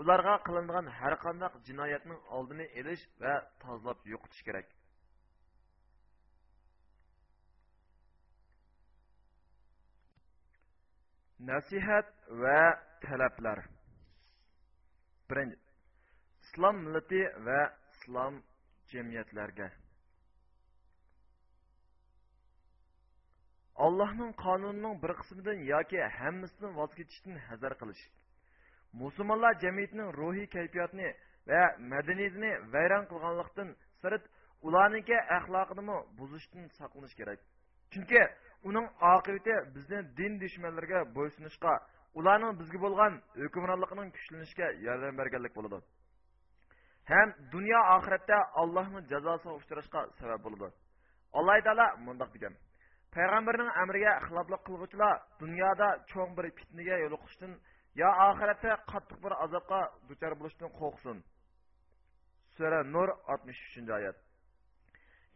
ularga qilingan har qanday jinoyatning oldini olish va tozalab yo'qotish kerak. Nasihat va talablar. Birinchi islom millati va islom jamiyatlarga. Allohning qonunining bir qismidan yoki hammasidan voz kechishdan hazar qilish. Musulmonlar jamiyatining ruhiy kayfiyatini va madaniyatini vayron qilganlikdan sirt ularniki axloqini buzishdan saqlanish kerak. Chunki uning oqibati bizni din dushmanlariga bo'ysunishga ularning bizga bo'lgan hukmronligining kuchlanishga yordam berganlik bo'ladi. Ham dunyo oxiratda allohning jazosiga uchrashga sabab bo'ladi. Alloh taolo mundoq degan. Payg'ambarning amriga xiloflik qilg'uvchilar dunyoda cho'ng bir fitnaga yo'liqishdan yo oxiratda qattiq bir azobga duchor bo'lishdan qo'rqsin. Sura nur oltmish uchinchi oyat.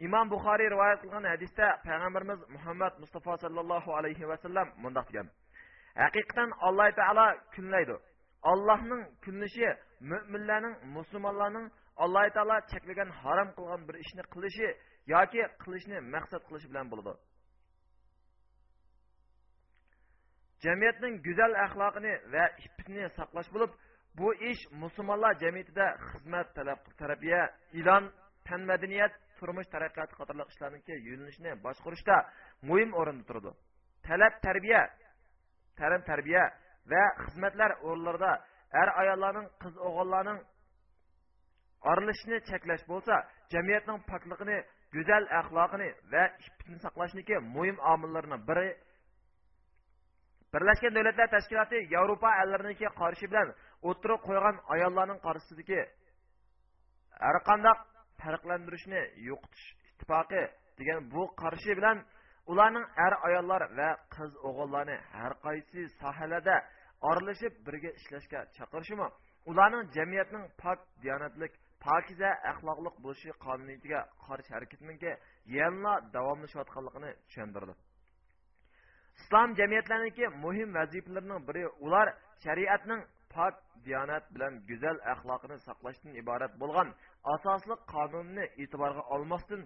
Imom buxoriy rivoyat qilgan hadisda payg'ambarimiz muhammad mustafa sollallohu alayhi vasallam mundoq degan haqiqatan alloh taolo kunlaydi. Allohning kunlishi mo'minlarning musulmonlarning alloh taolo cheklagan harom qilgan bir ishni qilishi yoki qilishni maqsad qilishi bilan bo'ladi. Jamiyatning go'zal axloqini va iffatini saqlash bo'lib bu ish musulmonlar jamiyatida xizmat talab tarbiya ilon fan madaniyat turmush taraqqiyoti qatorli ishlarniki yo'nalishni boshqarishda muhim o'rinda turadi. Talab tarbiya ta'lim tarbiya va xizmatlar o'rinlarida er ayollarning qiz o'g'illarning orilishini cheklash bo'lsa jamiyatning pokligini go'zal axloqini va iffatini saqlashniki muhim omillarni biri birlashgan davlatlar tashkiloti yevropa allariniki qarishi bilan o'tirib qo'ygan ayollarning qarshisidagi har qanday farqlantirishni yo'qotish ittifoqi degan bu qarshi bilan ularning er ayollar va qiz o'g'illarni har qaysi sohalarda oralashib birga ishlashga chaqirishimi? Ularning jamiyatning pok diyonatlik pokiza axloqliq bo'lishi qonuniyatiga qarshi harakatninki yana davomlashayotganligini tushuntirdi. Islom jamiyatlariniki muhim vazifalarining biri ular shariatning pok diyonat bilan go'zal axloqini saqlashdan iborat bo'lgan asosli qonunni e'tiborga olmasdan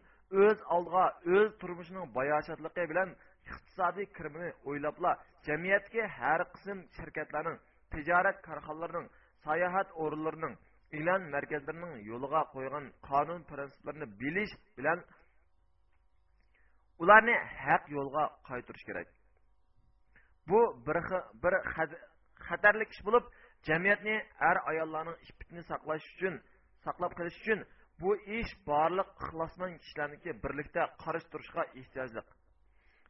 o'z oldiga o'z turmushining bayoshatligi bilan iqtisodiy kirimini o'ylabla jamiyatga har qism shirkatlarning tijorat korxonalarining sayohat o'rinlarining e'lon markazlarining yo'liga qo'ygan qonun prinsiplarini bilish bilan ularni haq yo'lga qaytarish kerak. Bu bir bir xatarli ish bo'lib jamiyatni er ayollarning iffatini saqlash uchun saqlab qolish uchun bu ish barliq ixlosmand kishilarniki birlikda qarish turishga ehtiyojli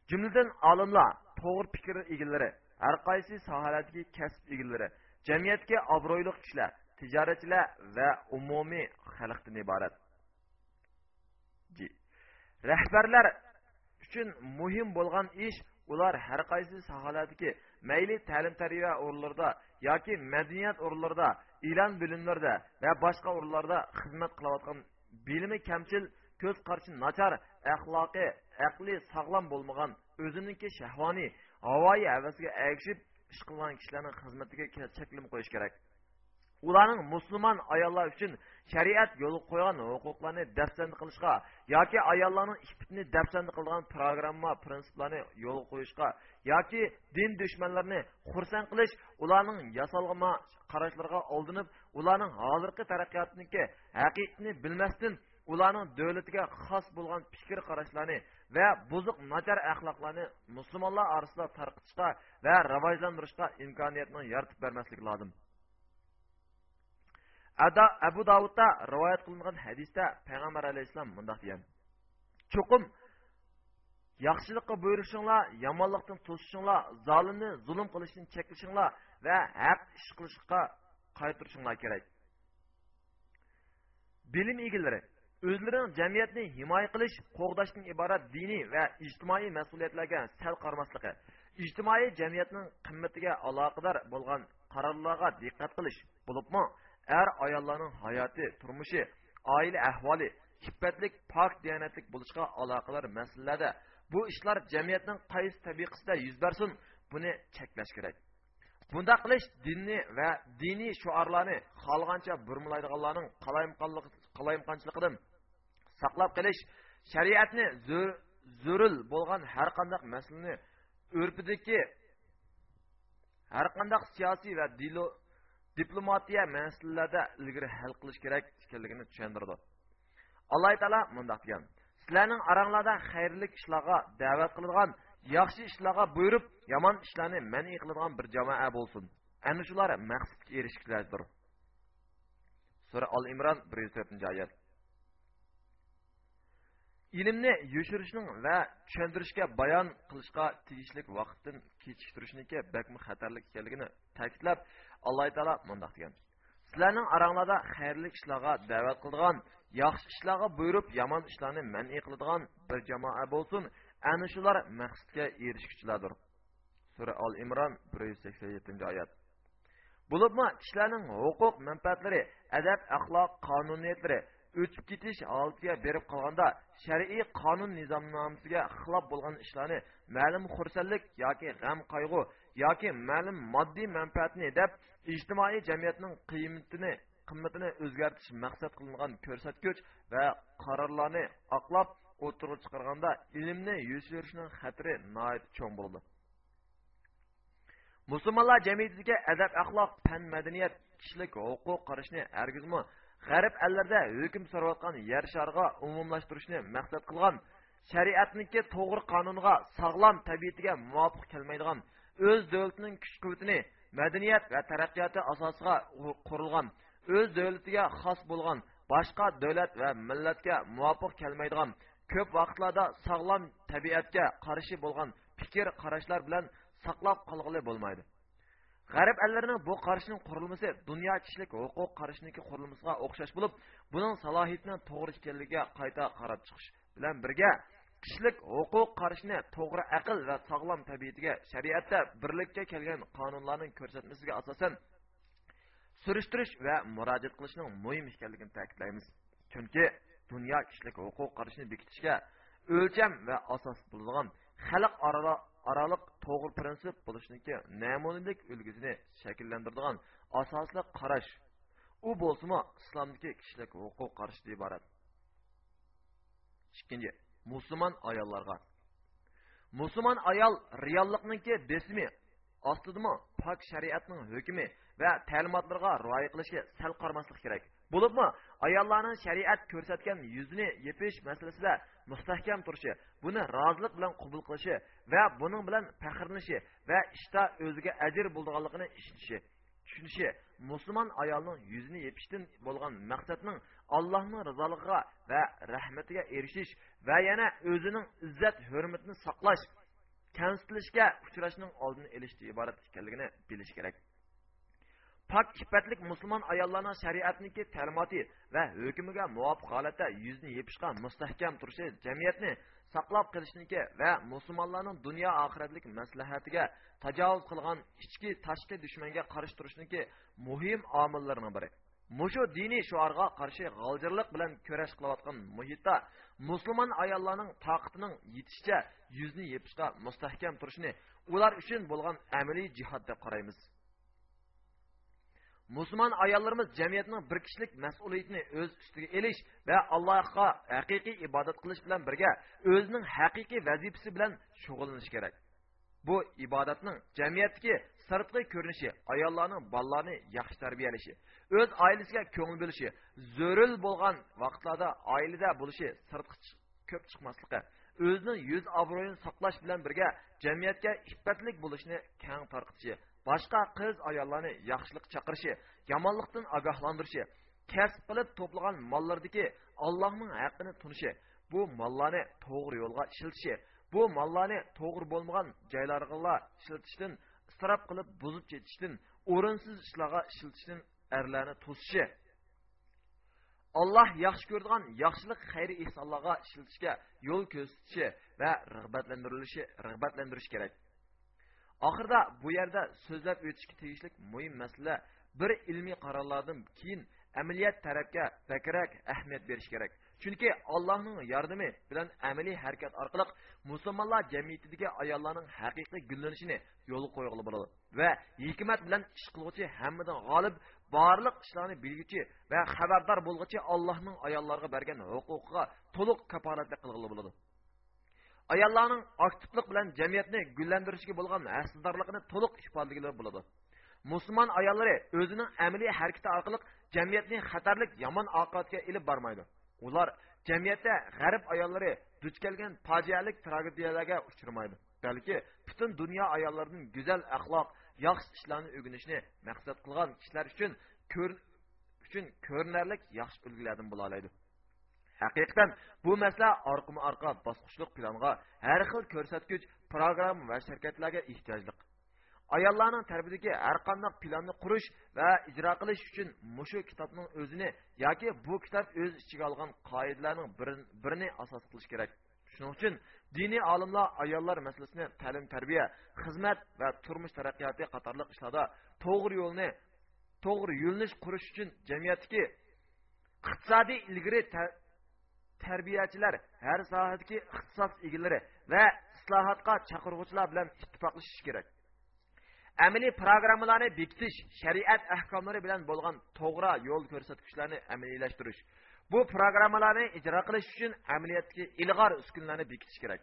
jumladan olimlar to'g'ri fikr egalari har qaysi sohalardagi kasb egalari jamiyatga obro'li kishilar tijoratchilar va umumiy xalqdan iborat. Rahbarlar uchun muhim bo'lgan ish ular har qaysi sohalardagi mayli ta'lim tarbiya o'rinlarida yoki madaniyat o'rinlarida ilon bo'limlarda va boshqa o'rinlarda xizmat qilayotgan bilimi kamchil ko'z qarashi nachar axloqi aqli sog'lom bo'lmagan o'ziniki shahvoniy havoyi havasiga ergishib ish qilgan kishilarning xizmatiga cheklim qo'yish kerak. Ularning musulmon ayollar uchun shariat yo'l qo'ygan huquqlarni dafsand qilishga yoki ayollarning iftini dafsand qilgan programma prinsiplarni yo'l qo'yishga yoki din dushmanlarini xursand qilish ularning yasalg'ima qarashlarga oldinib ularning hozirgi taraqqiyotniki haqiqatni bilmasdan ularning davlatiga xos bo'lgan fikr qarashlarni va buzuq nachar axloqlarni musulmonlar orasida tarqitishga va rivojlantirishga imkoniyatni yaratib bermaslik lozim. әда әбу дауытта рауаят қылынған хәдисте пайғамбар алейхиссалам мындай деген чұқым яхшылыққа бұйырышыңлар жаманлықтан тосышыңлар залымны зұлым қылышын чекішіңлар вә әп іш қылышқа қайтырышыңлар керек білім игілері өзлерін жәмиятны химай қылыш қоғдаштың ибарат диний вә ижтимаи мәсулиятларға сәл қармаслығы ижтимаи жәмиятның қымметіге алақыдар болған қарарларға диққат қылыш болып мұ? Er ayollarning hayoti turmushi oila ahvoli hibbatlik pok diyonatlik bo'lishga aloqador masalalarda bu ishlar jamiyatning qaysi tabiqasida yuz bersin buni cheklash kerak. Bunda qilish dinni va diniy shuarlarni xohlagancha burmalaydiganlarning qalayimqanchiligidan saqlab qilish shariatni zurul bo'lgan har qanday masalani urpidagi har qanday siyosiy va diplomatiya masalalarda ilgari hal qilish kerak ekanligini tushuntirdi. Alloh taolo mundoq degan sizlarning oranglarda xayrli ishlarga da'vat qiladigan yaxshi ishlarga buyurib yomon ishlarni mani qiladigan bir jamoa bo'lsin. Ana shular maqsadga erishishlardir sura al imron bir yuz to'rtinchi oyat. Ilmni yoshirishning va tushuntirishga bayon qilishga tegishli vaqtdan kechiktirishniki bakmi xatarli ekanligini ta'kidlab alloh taolo mundoq degan. Sizlarning oranglarda xayrli ishlarga da'vat qiladigan yaxshi ishlarga buyurib yomon ishlarni man'i qiladigan bir jamoa bo'lsin. Ana shular maqsadga erishguchilardir sura al imron bir yuz sakson yettinchi oyat. Bo'libmi kishilarning huquq manfaatlari adab axloq qonuniyatlari o'tib ketish holatiga berib qolganda shar'iy qonun nizomnomasiga xilof bo'lgan ishlarni ma'lum xursandlik yoki g'am qayg'u yoki ma'lum moddiy manfaatni deb ijtimoiy jamiyatning qiymatini qimmatini o'zgartirish maqsad qilingan ko'rsatgich va qarorlarni oqlab o'tirg'a chiqarganda ilmni yuzirishning xatri cho'ng bo'ldi musulmonlar jamiyatiga adab axloq fan madaniyat kishilik huquq qarashni hargizmi g'arb allarda hukm surayotgan yer shariga umumlashtirishni maqsad qilgan shariatniki to'g'ri qonunga sog'lom tabiatiga muvofiq kelmaydigan o'z davlatining kuch madaniyat va taraqqiyoti asosiga qurilgan o'z davlatiga xos bo'lgan boshqa davlat va millatga muvofiq kelmaydigan ko'p vaqtlarda sog'lom tabiatga qarshi bo'lgan fikr qarashlar bilan saqlab qolg'ili bo'lmaydi. G'arb allarining bu qarashning qurilmasi dunyo kishilik huquq qarashniki qurilmasiga o'xshash bo'lib buning salohiyatini to'g'ri ekanligiga qayta qarab chiqish bilan birga kishilik huquq qarashni to'g'ri aql va sog'lom tabiatiga shariatda birlikka kelgan qonunlarning ko'rsatmasiga asosan surishtirish va murojaat qilishning muhim ekanligini ta'kidlaymiz. Chunki dunyo kishilik huquq qarashni bekitishga o'lcham va asos bo'ladigan xalq oraliq to'g'ri prinsip bo'lishniki namunalik ulgusini shakllantiradigan asosli qarash. U bo'lsimi islomdagi kishilik huquq qarashidan iborat. Ikkinchi musulmon ayollarga. Musulmon ayol reallikniki besmi ostidami pok shariatning hukmi va ta'limotlarga rioya qilishga sal qarmaslik kerak. Bo'libmi? Ayollarning shariat ko'rsatgan yuzini yepish masalasida mustahkam turishi buni rozilik bilan qabul qilishi va buning bilan faxrlanishi va ishda o'ziga ajr bo'lganligini tushunishi. Musulmon ayolning yuzini yepishdan bo'lgan maqsadning allohning rizoligiga va rahmatiga erishish va yana o'zining izzat hurmatini saqlash kamsitilishga uchrashning oldini olishdan iborat ekanligini bilish kerak. Pok iffatlik musulmon ayollarning shariatniki ta'limoti va hukmiga muvofiq holatda yuzni yepishga mustahkam turishi jamiyatni saqlab qolishniki va musulmonlarning dunyo oxiratlik maslahatiga tajovuz qilgan ichki tashqi dushmanga qarshi turishniki muhim omillarning biri. Mushu diniy shuarga qarshi g'aljirlik bilan kurash qilayotgan muhitda musulmon ayollarning toqatining yetishicha yuzni yepishga mustahkam turishni ular uchun bo'lgan amaliy jihod deb qaraymiz. Musulmon ayollarimiz jamiyatning bir kishilik mas'uliyatini o'z ustiga elish va allohga haqiqiy ibodat qilish bilan birga o'zining haqiqiy vazifasi bilan shug'ullanish kerak. Bu ibodatning jamiyatdagi sirtqi ko'rinishi ayollarning bolalarni yaxshi tarbiyalashi o'z oilasiga ko'ngil bo'lishi zo'ril bo'lgan vaqtlarda oilada bo'lishi sirtqi ko'p chiqmasligi o'zining yuz obro'yini saqlash bilan birga jamiyatga iffatlik bo'lishni kang tarqitishi boshqa qiz ayollarni yaxshilik chaqirishi yomonlikdan ogohlantirishi kasb qilib to'plagan mollardagi allohning haqqini tunishi bu mollarni to'g'ri yo'lga ishiltishi bu mollarni to'g'ri bo'lmagan joylarga ishlatishdan isrof qilib buzib ketishdan o'rinsiz ishlarga ishlatishdan erlarni to'sishi. Alloh yaxshi ko'radigan yaxshilik xayri ehsonlarga ishlatishga yo'l ko'rsatishi va rag'batlantirilishi rag'batlantirish kerak. Oxirida bu yerda so'zlab o'tishga tegishli muhim masala bir ilmiy qarorlardan keyin amaliyat tarafga bakrak ahamiyat berish kerak. Chunki allohning yordami bilan amaliy harakat orqali musulmonlar jamiyatidagi ayollarning haqiqiy gullanishini yo'l qo'yg'ili bo'ladi va hikmat bilan ish qilg'uchi hammadan g'olib barliq ishlarni bilguchi va xabardor bo'lg'uchi allohning ayollarga bergan huquqiga to'liq kapolatlik qilg'ili bo'ladi. Ayollarning aktivlik bilan jamiyatni gullantirishga bo'lgan hasdorligini to'liq ifodalagilar bo'ladi. Musulmon ayollari o'zining amaliy harakati orqali jamiyatni xatarlik yomon oqibatga ilib bormaydi. Ular jamiyatda g'arib ayollari duch kelgan fojialik tragediyalarga uchramaydi balki butun dunyo ayollarining go'zal axloq yaxshi ishlarni o'rganishni maqsad qilgan kishilar uchun ko'r uchun ko'rinarli yaxshi ulgulardan bo'la haqiqatan bu masala orqama orqa bosqichliq planga har xil ko'rsatkich programma va sharkatlarga ehtiyojli ayollarning tarbiyadagi har qanday planni qurish va ijro qilish uchun mushu kitobning o'zini yoki bu kitob o'z ichiga olgan qoidalarning birini asos qilish kerak. Shuning uchun diniy olimlar ayollar masalasini ta'lim tarbiya xizmat va turmush taraqqiyoti qatorli ishlarda to'g'ri yo'lni to'g'ri yo'lnish qurish uchun jamiyatdagi iqtisodiy ilgari tarbiyachilar har sohadagi ixtisos egalari va islohotga chaqirg'uvchilar bilan ittifoqlashish kerak. Amaliy programmalarni bekitish shariat ahkomlari bilan bo'lgan to'g'ri yo'l ko'rsatkichlarni amaliylashtirish bu programmalarni ijro qilish uchun amaliyotga ilg'or uskunlarni bekitish kerak.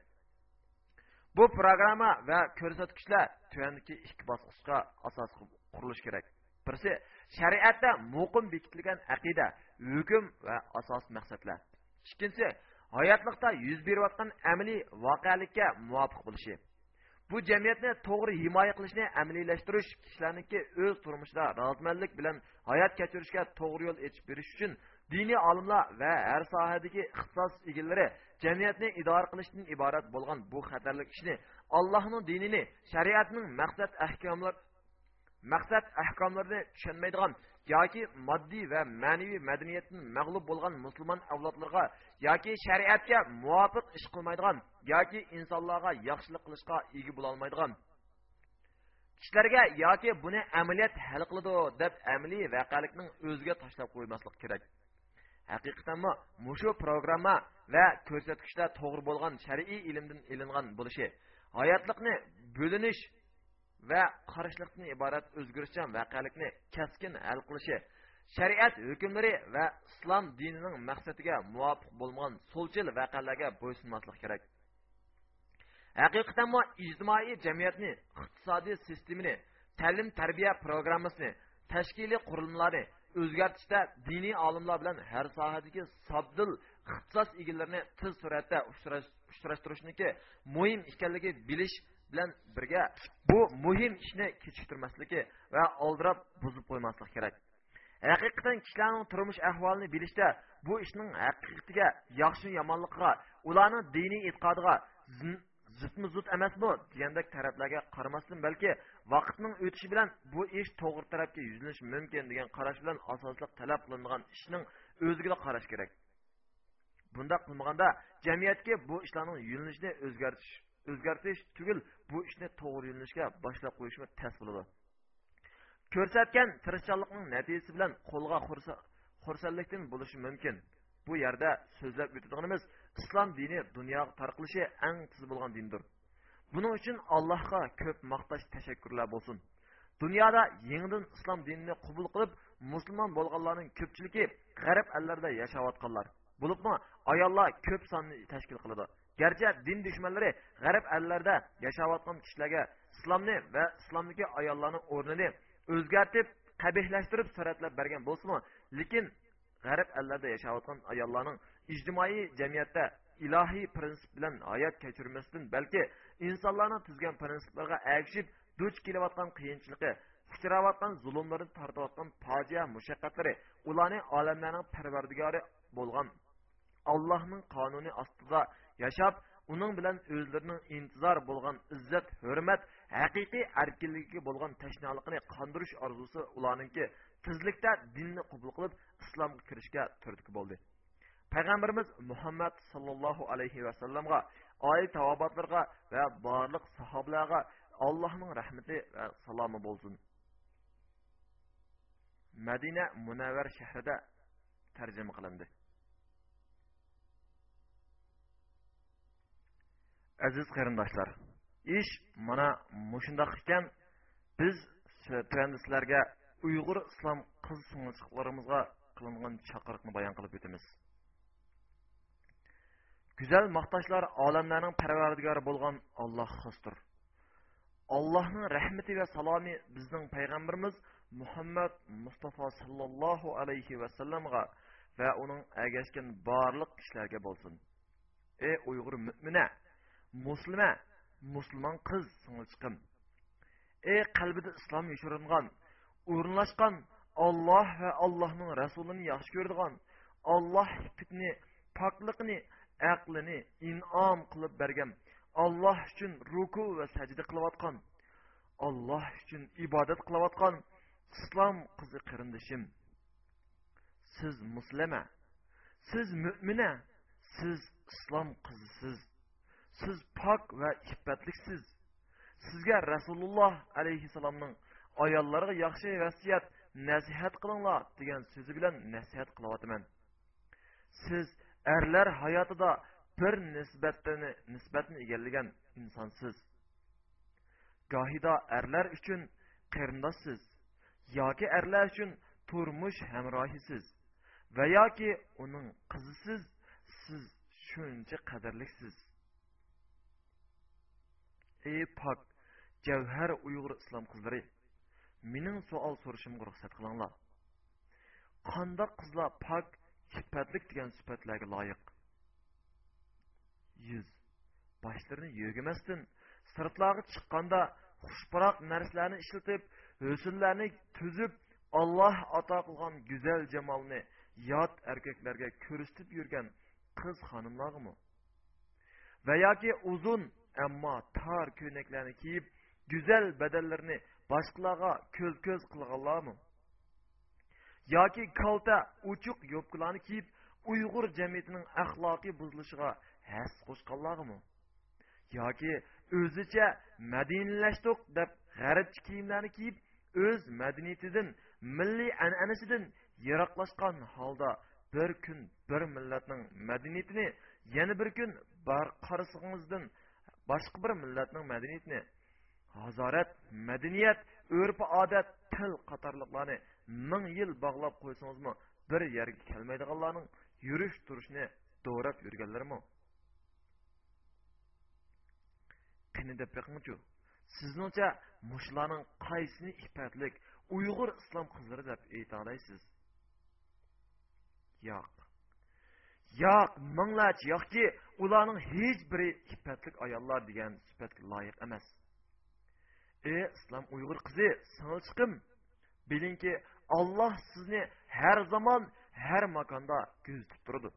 Bu programma va ko'rsatkichlar tuyandagi ikki bosqichga asos qurilishi kerak. Birisi shariatda muqim bekitilgan aqida hukm va asos maqsadlar. Ikkinchisi hayotlikda yuz berayotgan amaliy voqelikka muvofiq bo'lishi. Bu jamiyatni to'g'ri himoya qilishni amaliylashtirish kishilarniki o'z turmushida rozimanlik bilan hayot kechirishga to'g'ri yo'l ochib berish uchun diniy olimlar va har sohadagi ixtisos egalari jamiyatni idora qilishdan iborat bo'lgan bu xatarli ishni allohning dinini shariatning maqsad ahkomlar maqsad ahkomlarini tushunmaydigan yoki moddiy va ma'naviy madaniyatdan mag'lub bo'lgan musulmon avlodlarga yoki shariatga muvofiq ish qilmaydigan yoki insonlarga yaxshilik qilishga ega bo'lolmaydigan kishilarga yoki buni amaliyat hal qiladi deb amaliy voqelikning o'ziga tashlab qo'ymaslik kerak. Haqiqatdanmi mushu programma va ko'rsatkichlar to'g'ri bo'lgan shar'iy ilmdan ilingan bo'lishi hayotlikni bo'linish va qarishliqdan iborat o'zgarishchan voqelikni kaskin hal qilishi shariat hukmlari va islom dinining maqsadiga muvofiq bo'lmagan so'lchil voqealarga bo'ysunmaslik kerak. Haqiqatanmi ijtimoiy jamiyatni iqtisodiy sistemini ta'lim tarbiya programmasini tashkiliy qurilmalarni o'zgartirishda diniy olimlar bilan har sohadagi sobdil ixtisos egalarini tez suratda uchrashtirishniki muhim ekanligi bilish bilan birga bu muhim ishni kechiktirmasligi va oldirab buzib qo'ymaslik kerak. Haqiqatan kishilarning turmush ahvolini bilishda bu ishning haqiqatiga yaxshi yomonligiga ularning diniy e'tiqodiga zutmi zut emasmi degandek taraflarga qaramasdan balki vaqtning o'tishi bilan bu ish to'g'ri tarafga yuzlanishi mumkin degan qarash bilan asosli talab qilinadigan ishning o'ziga qarash kerak. Bunda qilmaganda jamiyatga bu ishlarning yo'linishini o'zgartish o'zgartirish tugul bu ishni to'g'ri yo'nalishga boshlab qo'yishmi tas bo'ladi. Ko'rsatgan tirishchanlikning natijasi bilan qo'lga xursandlikdan bo'lishi mumkin. Bu yerda so'zlab o'tadiganimiz islom dini dunyoga tarqalishi eng tiz bo'lgan dindir. Buning uchun allohga ko'p maqtash tashakkurlar bo'lsin. Dunyoda yangidan islom dinini qabul qilib musulmon bo'lganlarning ko'pchiligi g'arb allarda yashayotganlar. Bo'libmi? Ayollar ko'p sonni tashkil qiladi. Garchi din dushmanlari g'arb allarda yashayotgan kishilarga islomni va islomdagi ayollarning o'rnini o'zgartib qabihlashtirib suratlab bergan bo'lsinmi? Lekin g'arb allarda yashayotgan ayollarning ijtimoiy jamiyatda ilohiy prinsip bilan hayot kechirmasdan balki insonlarning tuzgan prinsiplarga ergishib duch kelayotgan qiyinchiligi uchrayotgan zulmlarni tortayotgan fojia mushaqqatlari ularni olamlarning parvardigori bo'lgan allohning qonuni ostida yashab uning bilan o'zlarining intizor bo'lgan izzat hurmat haqiqiy erkinlikka bo'lgan tashnoliqni qondirish orzusi ularninki tezlikda dinni qabul qilib islomga kirishga turtki bo'ldi. Payg'ambarimiz muhammad sollallohu alayhi vasallamga oil tavobatlarga va barliq sahobalarga allohning rahmati va salomi bo'lsin. Madina munavvar shahrida tarjima qilindi. Aziz qarindoshlar ish mana mushundoq ekan. Biz tuanda sizlarga uyg'ur islom qiz singilchiqlarimizga qilingan chaqiriqni bayon qilib o'tamiz. Go'zal maqtashlar olamlarning parvardigori bo'lgan olloh xosdir. Allohning rahmati va salomi bizning payg'ambarimiz muhammad mustafa sallallohu alayhi vasallamga va uning agashgan barliq kishilarga bo'lsin. Ey uyg'ur mo'mina muslima musulmon qiz singilchiqim ey qalbida islom yoshiringan o'rinlashgan olloh va allohning rasulini yaxshi ko'radigan olloh fitni pokliqni aqlini inom qilib bergan olloh uchun ruku va sajda qilayotgan olloh uchun ibodat qilayotgan islom qizi qarindishim. Siz muslima siz mo'mina siz islom qizisiz. Siz pok va iffatliksiz sizga rasululloh alayhissalomning ayollarga yaxshi vasiyat nasihat qilinglar degan so'zi bilan nasihat qilyapman siz erlar hayotida bir nisbatni nisbatni egallagan insonsiz. Gohida erlar uchun qarindoshsiz yoki erlar uchun turmush hamrohisiz va yoki uning qizisiz siz shuncha qadrliksiz. Ey pok javhar uyg'ur islom qizlari mening savol so'rashimga ruxsat qilinglar. Qandoq qizlar pok sifatlik degan sifatlarga loyiq? Yuz. Boshlarini yo'gimasdan sirtlarga chiqqanda xushparoq narsalarni ishlatib husnlarni tuzib olloh ato qilgan go'zal jamolni yot erkaklarga ko'rsatib yurgan qiz xonimlarmi va yoki uzun ammo tor ko'ylaklarni kiyib go'zal badallarni boshqalarga ko'z ko'z qilganlarmi? Yoki kalta uchuq yo'pkalarni kiyib uyg'ur jamiyatining axloqiy buzilishiga has qo'shganlarmi? Yoki o'zicha madinalashdiq deb g'arbcha kiyimlarni kiyib o'z madaniyatidan milliy an'anasidan yiroqlashgan holda bir kun bir millatning madaniyatini yana bir kun bar qarasig'ingizdan boshqa bir millatning madaniyatini hazorat madaniyat urf odat til qatorliqlarni ming yil bog'lab qo'ysangizmi bir yerga kelmaydiganlarning yurish turishni do'rab yurganlarmi? Qani deb beqingchu sizningcha mushlarning qaysini ifatlik uyg'ur islom qizlari deb ayta yo'q. Yo'q minglarcha yoki ularning hech biri ifatlik ayollar degan sifatga loyiq emas. Ey islom uyg'ur qizi singilchiqim bilingki olloh sizni har zamon har makonda kuzatib turadi.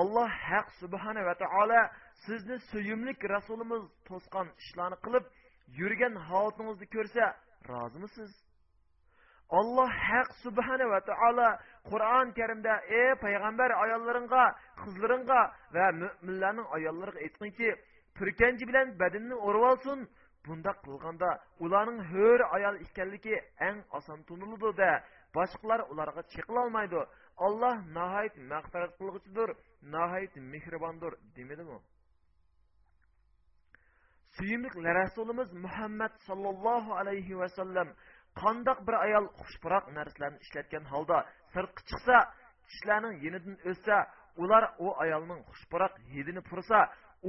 Alloh haq subhana va taolo sizni suyimlik rasulimiz to'sqan ishlarni qilib yurgan holatingizni ko'rsa rozimisiz? Alloh haq subhana va taolo qur'oni karimda ey payg'ambar ayollaringga qizlaringga va mo'minlarning ayollariga aytqinki turkanchi bilan badanni o'rib olsin bunda qilganda ularning ho'r ayol ekanligi eng oson tuniladi da boshqalar ularga chiqilolmaydi olloh nihoyat mag'firat qilg'uchidir nihoyat mehribondir demadimi suyimli rasulimiz muhammad sollallohu alayhi vasallam qandoq bir ayol xushpuroq narsalarni ishlatgan holda sirtqa chiqsa kishilarning yenidan o'ssa ular u ayolning xushpuroq hidini pursa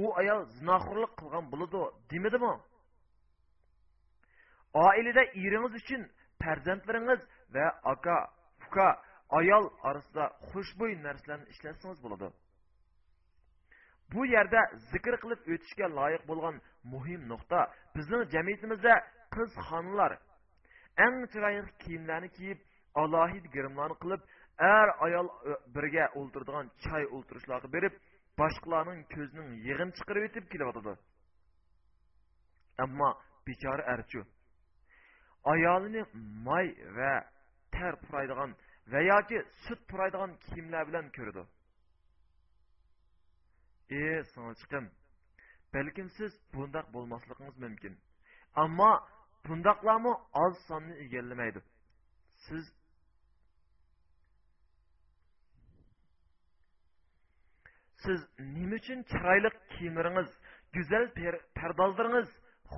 u ayol zinoxo'rlik qilgan bo'ladi demadimi oilada eringiz uchun farzandlaringiz va aka uka ayol orasida xushbo'y narsalarni ishlatsangiz bo'ladi. Bu yerda zikr qilib o'tishga loyiq bo'lgan muhim nuqta bizning jamiyatimizda qiz xonlar eng chiroyli kiyimlarni kiyib alohid girimlarni qilib er ayol birga o'ltiradigan choy o'ltirishlarga berib boshqalarning ko'zining yig'in chiqarib o'tib kelyotadi ammo bechora archu ayolini moy va ter puraydigan va yoki sut puraydigan kiyimlar bilan ko'rdi e singilchiqim balkim siz bundoq bo'lmasligingiz mumkin ammo bundoqlarmi oz sonni egallamaydi. Siz siz nima uchun chiroyli kiyimlaringiz go'zal pardozlaringiz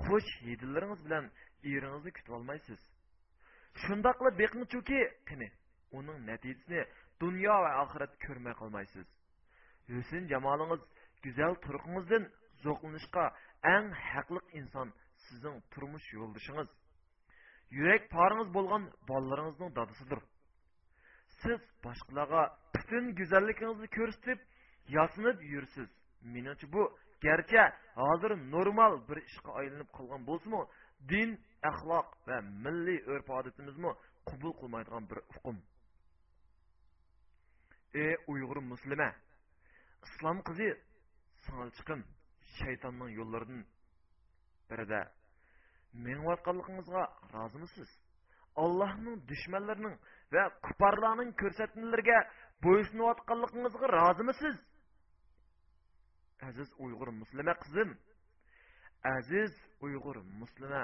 xush hidlaringiz bilan eringizni kutib olmaysiz? Shundoqla qilib qani uning natijasini dunyo va oxirat ko'rmay qolmaysiz. Husn jamolingiz go'zal turqingizdan zo'qlanishga eng haqliq inson sizning turmush yo'ldoshingiz yurak poringiz bo'lgan bolalaringizning dadasidir siz boshqalarga butun go'zalligingizni ko'rsatib yosinib yursiz menimcha bu. Garchi hozir normal bir ishga aylanib qolgan bo'lsimi din axloq va milliy urf odatimizni qabul qilmaydigan bir uqum. Ey uyg'ur birida mengayotganligingizga rozimisiz allohning dushmanlarining va kuparlarning ko'rsatmalariga bo'ysunayotganligingizga rozimisiz aziz uyg'ur muslima qizim aziz uyg'ur muslima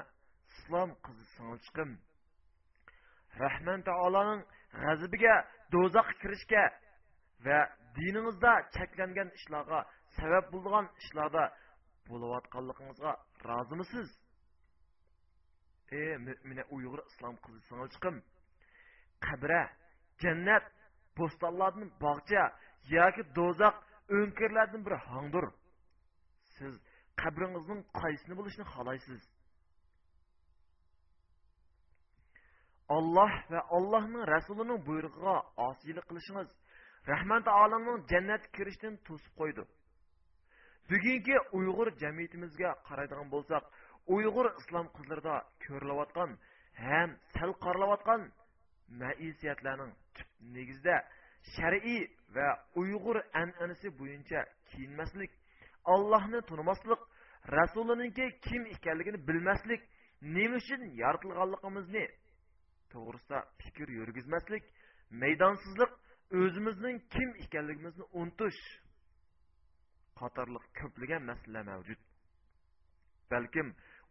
islom qizi singilchiqim rahman taoloning g'azabiga do'zaxga kirishga va diningizda cheklangan ishlarga sabab bo'lgan ishlarda bo'layotganligingizga rozimisiz? Ey mo'mina uyg'ur islom qizi singilchiqim qabra jannat bo'stonlardan bog'cha yoki do'zax o'nkirlardan bir hongdir. Siz qabringizning qaysini bo'lishini xohlaysiz? Olloh va ollohning rasulining buyrug'iga osiylik qilishingiz rahmat olamning jannatga kirishdan to'sib qo'ydi. Bugungi uyg'ur jamiyatimizga qaraydigan bo'lsak uyg'ur islom qizlarida ko'rilayotgan ham sal qaralayotgan maisiyatlarning tub negizida shar'iy va uyg'ur an'anasi bo'yicha kiyinmaslik allohni tunimaslik rasuliniki kim ekanligini bilmaslik nima uchun yoritilganligimizni to'g'risida fikr yurgizmaslik maydonsizlik o'zimizning kim ekanligimizni unutish qatorliq ko'plagan masalalar mavjud. Balkim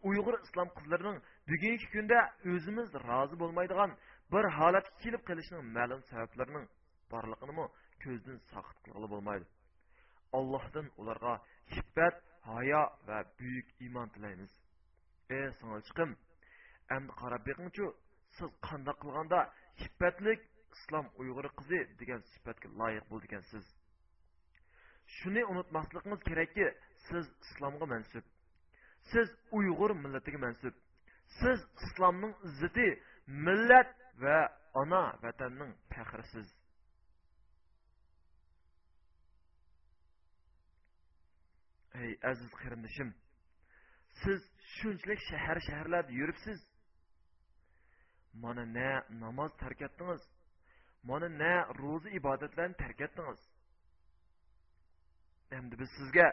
uyg'ur islom qizlarining bugungi kunda o'zimiz rozi bo'lmaydigan bir holatga kelib qolishining ma'lum sabablarining borlig'ini ko'zdan soqit qilg'ili bo'lmaydi. Allohdan ularga hibbat hayo va buyuk iymon tilaymiz. Ey singilchiqim endi qarab siz qilganda hibbatlik islom uyg'uri qizi degan sifatga loyiq bo'ldi ekansiz shuni unutmasligingiz kerakki siz islomga mansub. Siz uyg'ur millatiga mansub. Siz islomning izzati millat va ona vatanning faxrisiz. Ey aziz qarindishim siz shunchalik shahar shaharlarda yuribsiz. Mana na namoz tark etdingiz. Mana na ro'za ibodatlarni tark etdingiz. Endi biz sizga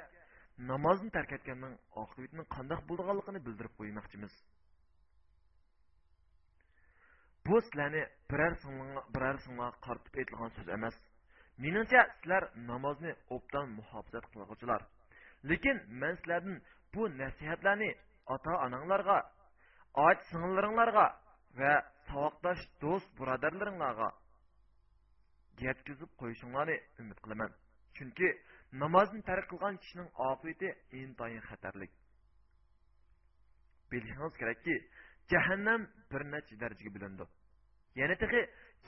namozni tark etganning oqibatining qandoq bo'lganligini bildirib qo'ymoqchimiz. Bu sizlarni biror biror singlarga qaratib aytilgan so'z emas. Meningcha sizlar namozni obdan muhofazat qilg'uvchilar. Lekin men sizlardan bu nasihatlarni ota onanglarga och singillaringlarga va saboqdosh do'st birodarlaringlarga yetkazib qo'yishinglarni umid qilaman. Chunki namozni tark qilgan kishining oqibati intoyin xatarlik. Bilishingiz kerakki jahannam bir necha darajaga bo'lindi yana tehi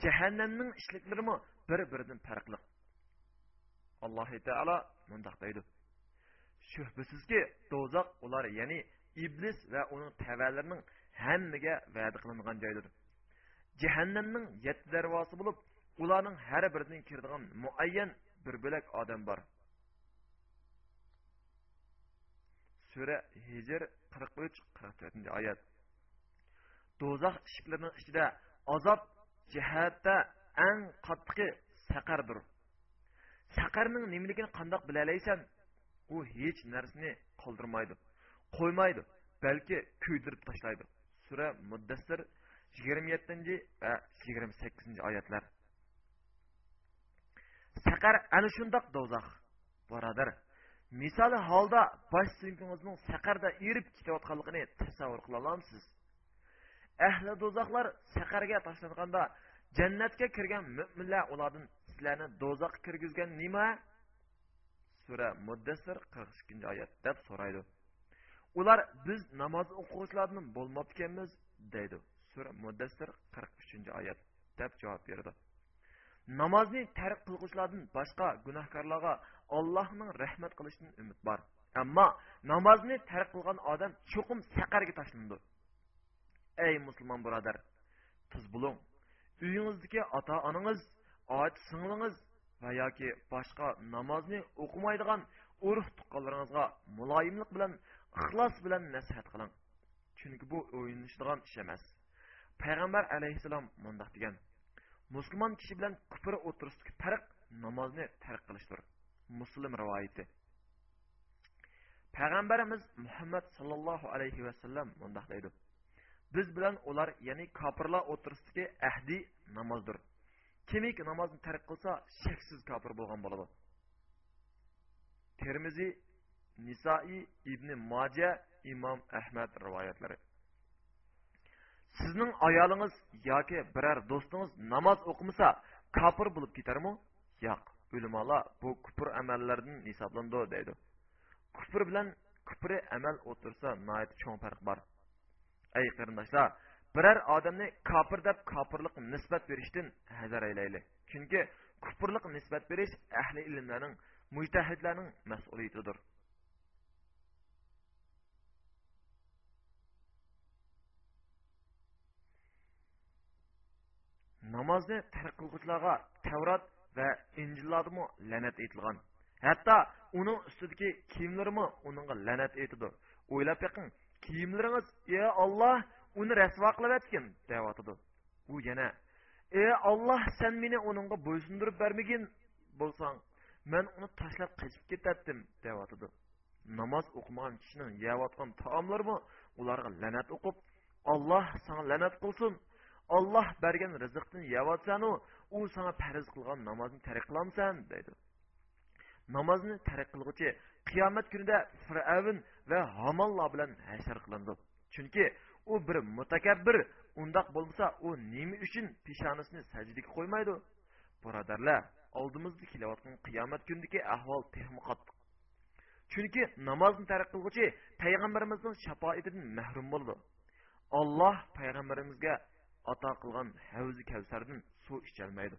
jahannamning ishliklarimi bir biridan farqli alloh taolo mundoq deydi. Shubhasizki do'zax ular ya'ni iblis va uning tavalarining hammaga va'da qilingan joydir. Jahannamning yetti darvosi bo'lib ularning har biridan kiradigan muayyan bir bo'lak odam bor. Сүре Hicr 43-44 ayet. Dozaq işiklərinin içində azab cihətdə ən qatlı saqardır. Saqarının nimligini qandaq biləlaysan, u kuydirib tashlaydi Sura muddassir 27-ci va 28-ci. Saqar ana. Misoli holda bosh suyunkingizning saqarda erib ketayotganligini tasavvur qila olamsiz? Ahli do'zaxlar saqarga tashlanganda jannatga kirgan mo'minlar ulardan sizlarni do'zaxga kirgizgan nima? Sura muddassir qirq ikkinchi oyat deb so'raydi. Ular biz namoz o'quvchilardan bo'lmabkanmiz deydi. Sura muddassir qirq uchinchi oyat deb javob berdi. Namozni tark qilg'uvchilardan boshqa gunohkorlarga allohning rahmat qilishidan umid bor. Ammo namozni tark qilgan odam cho'qim saqarga tashlandi. Ey musulmon birodar tuz bo'ling. Uyingizdagi ota onangiz ot singlingiz va yoki boshqa namozni o'qimaydigan urug' tuqqanlaringizga muloyimlik bilan ixlos bilan nasihat qiling. Chunki bu o'yinishadigan ish emas. Payg'ambar alayhissalom mundoq degan. Musulmon kishi bilan kufr o'tirisidagi farq namozni tark qilishdir muslim rivoyati payg'ambarimiz muhammad sallallohu alayhi vasallam mundoq deydi biz bilan ular ya'ni kofirlar o'tirisidagi ahdiy namozdir kimiki namozni tark qilsa shaksiz kofir bo'lgan bo'ladi termiziy nisoiy ibn moja imom ahmad rivoyatlari sizning ayolingiz yoki biror do'stingiz namoz o'qimasa kofir bo'lib ketarmi? Yo'q ulamolar bu kufr amallardan hisoblandi deydi. Kufr bilan kufri amal o'tirsa cho'ng farq bor. Ey qarindoshlar biror odamni kofir deb kofirlik nisbat berishdan hazar aylaylik. Chunki kufrlik nisbat berish ahli ilmlarning mujtahidlarning mas'uliyatidir. Namozni tark qilguvchilarga tavrat va injillardami la'nat aytilgan hatto uning ustidagi kiyimlarimi uningga la'nat aytidi o'ylab beqing kiyimlaringiz ey olloh uni rasvo qilayotgin deyotidi u yana ey olloh san meni uningga bo'ysundirib bermagin bo'lsang man uni tashlab qochib ketatdim deyotidi namoz o'qimagan kishining yeyotgan taomlarimi ularga la'nat o'qib olloh sana la'nat qilsin olloh bergan rizqni yeyotsanu u sana farz qilgan namozni tark qilamsan deydi. Namozni tark qilg'uchi qiyomat kunida fir'avn va hamonlar bilan hashr qilindi. Chunki u bir mutakabbir undoq bo'lmasa u nima uchun peshonasini sajdaga qo'ymaydi? Birodarlar oldimizda kelayotgan qiyomat kunidagi ahvol texmi qattiq chunki namozni tark qilg'uchi payg'ambarimizning shafoatidan mahrum bo'ldi. Olloh payg'ambarimizga ato qilgan havzi kavsardan suv icholmaydi.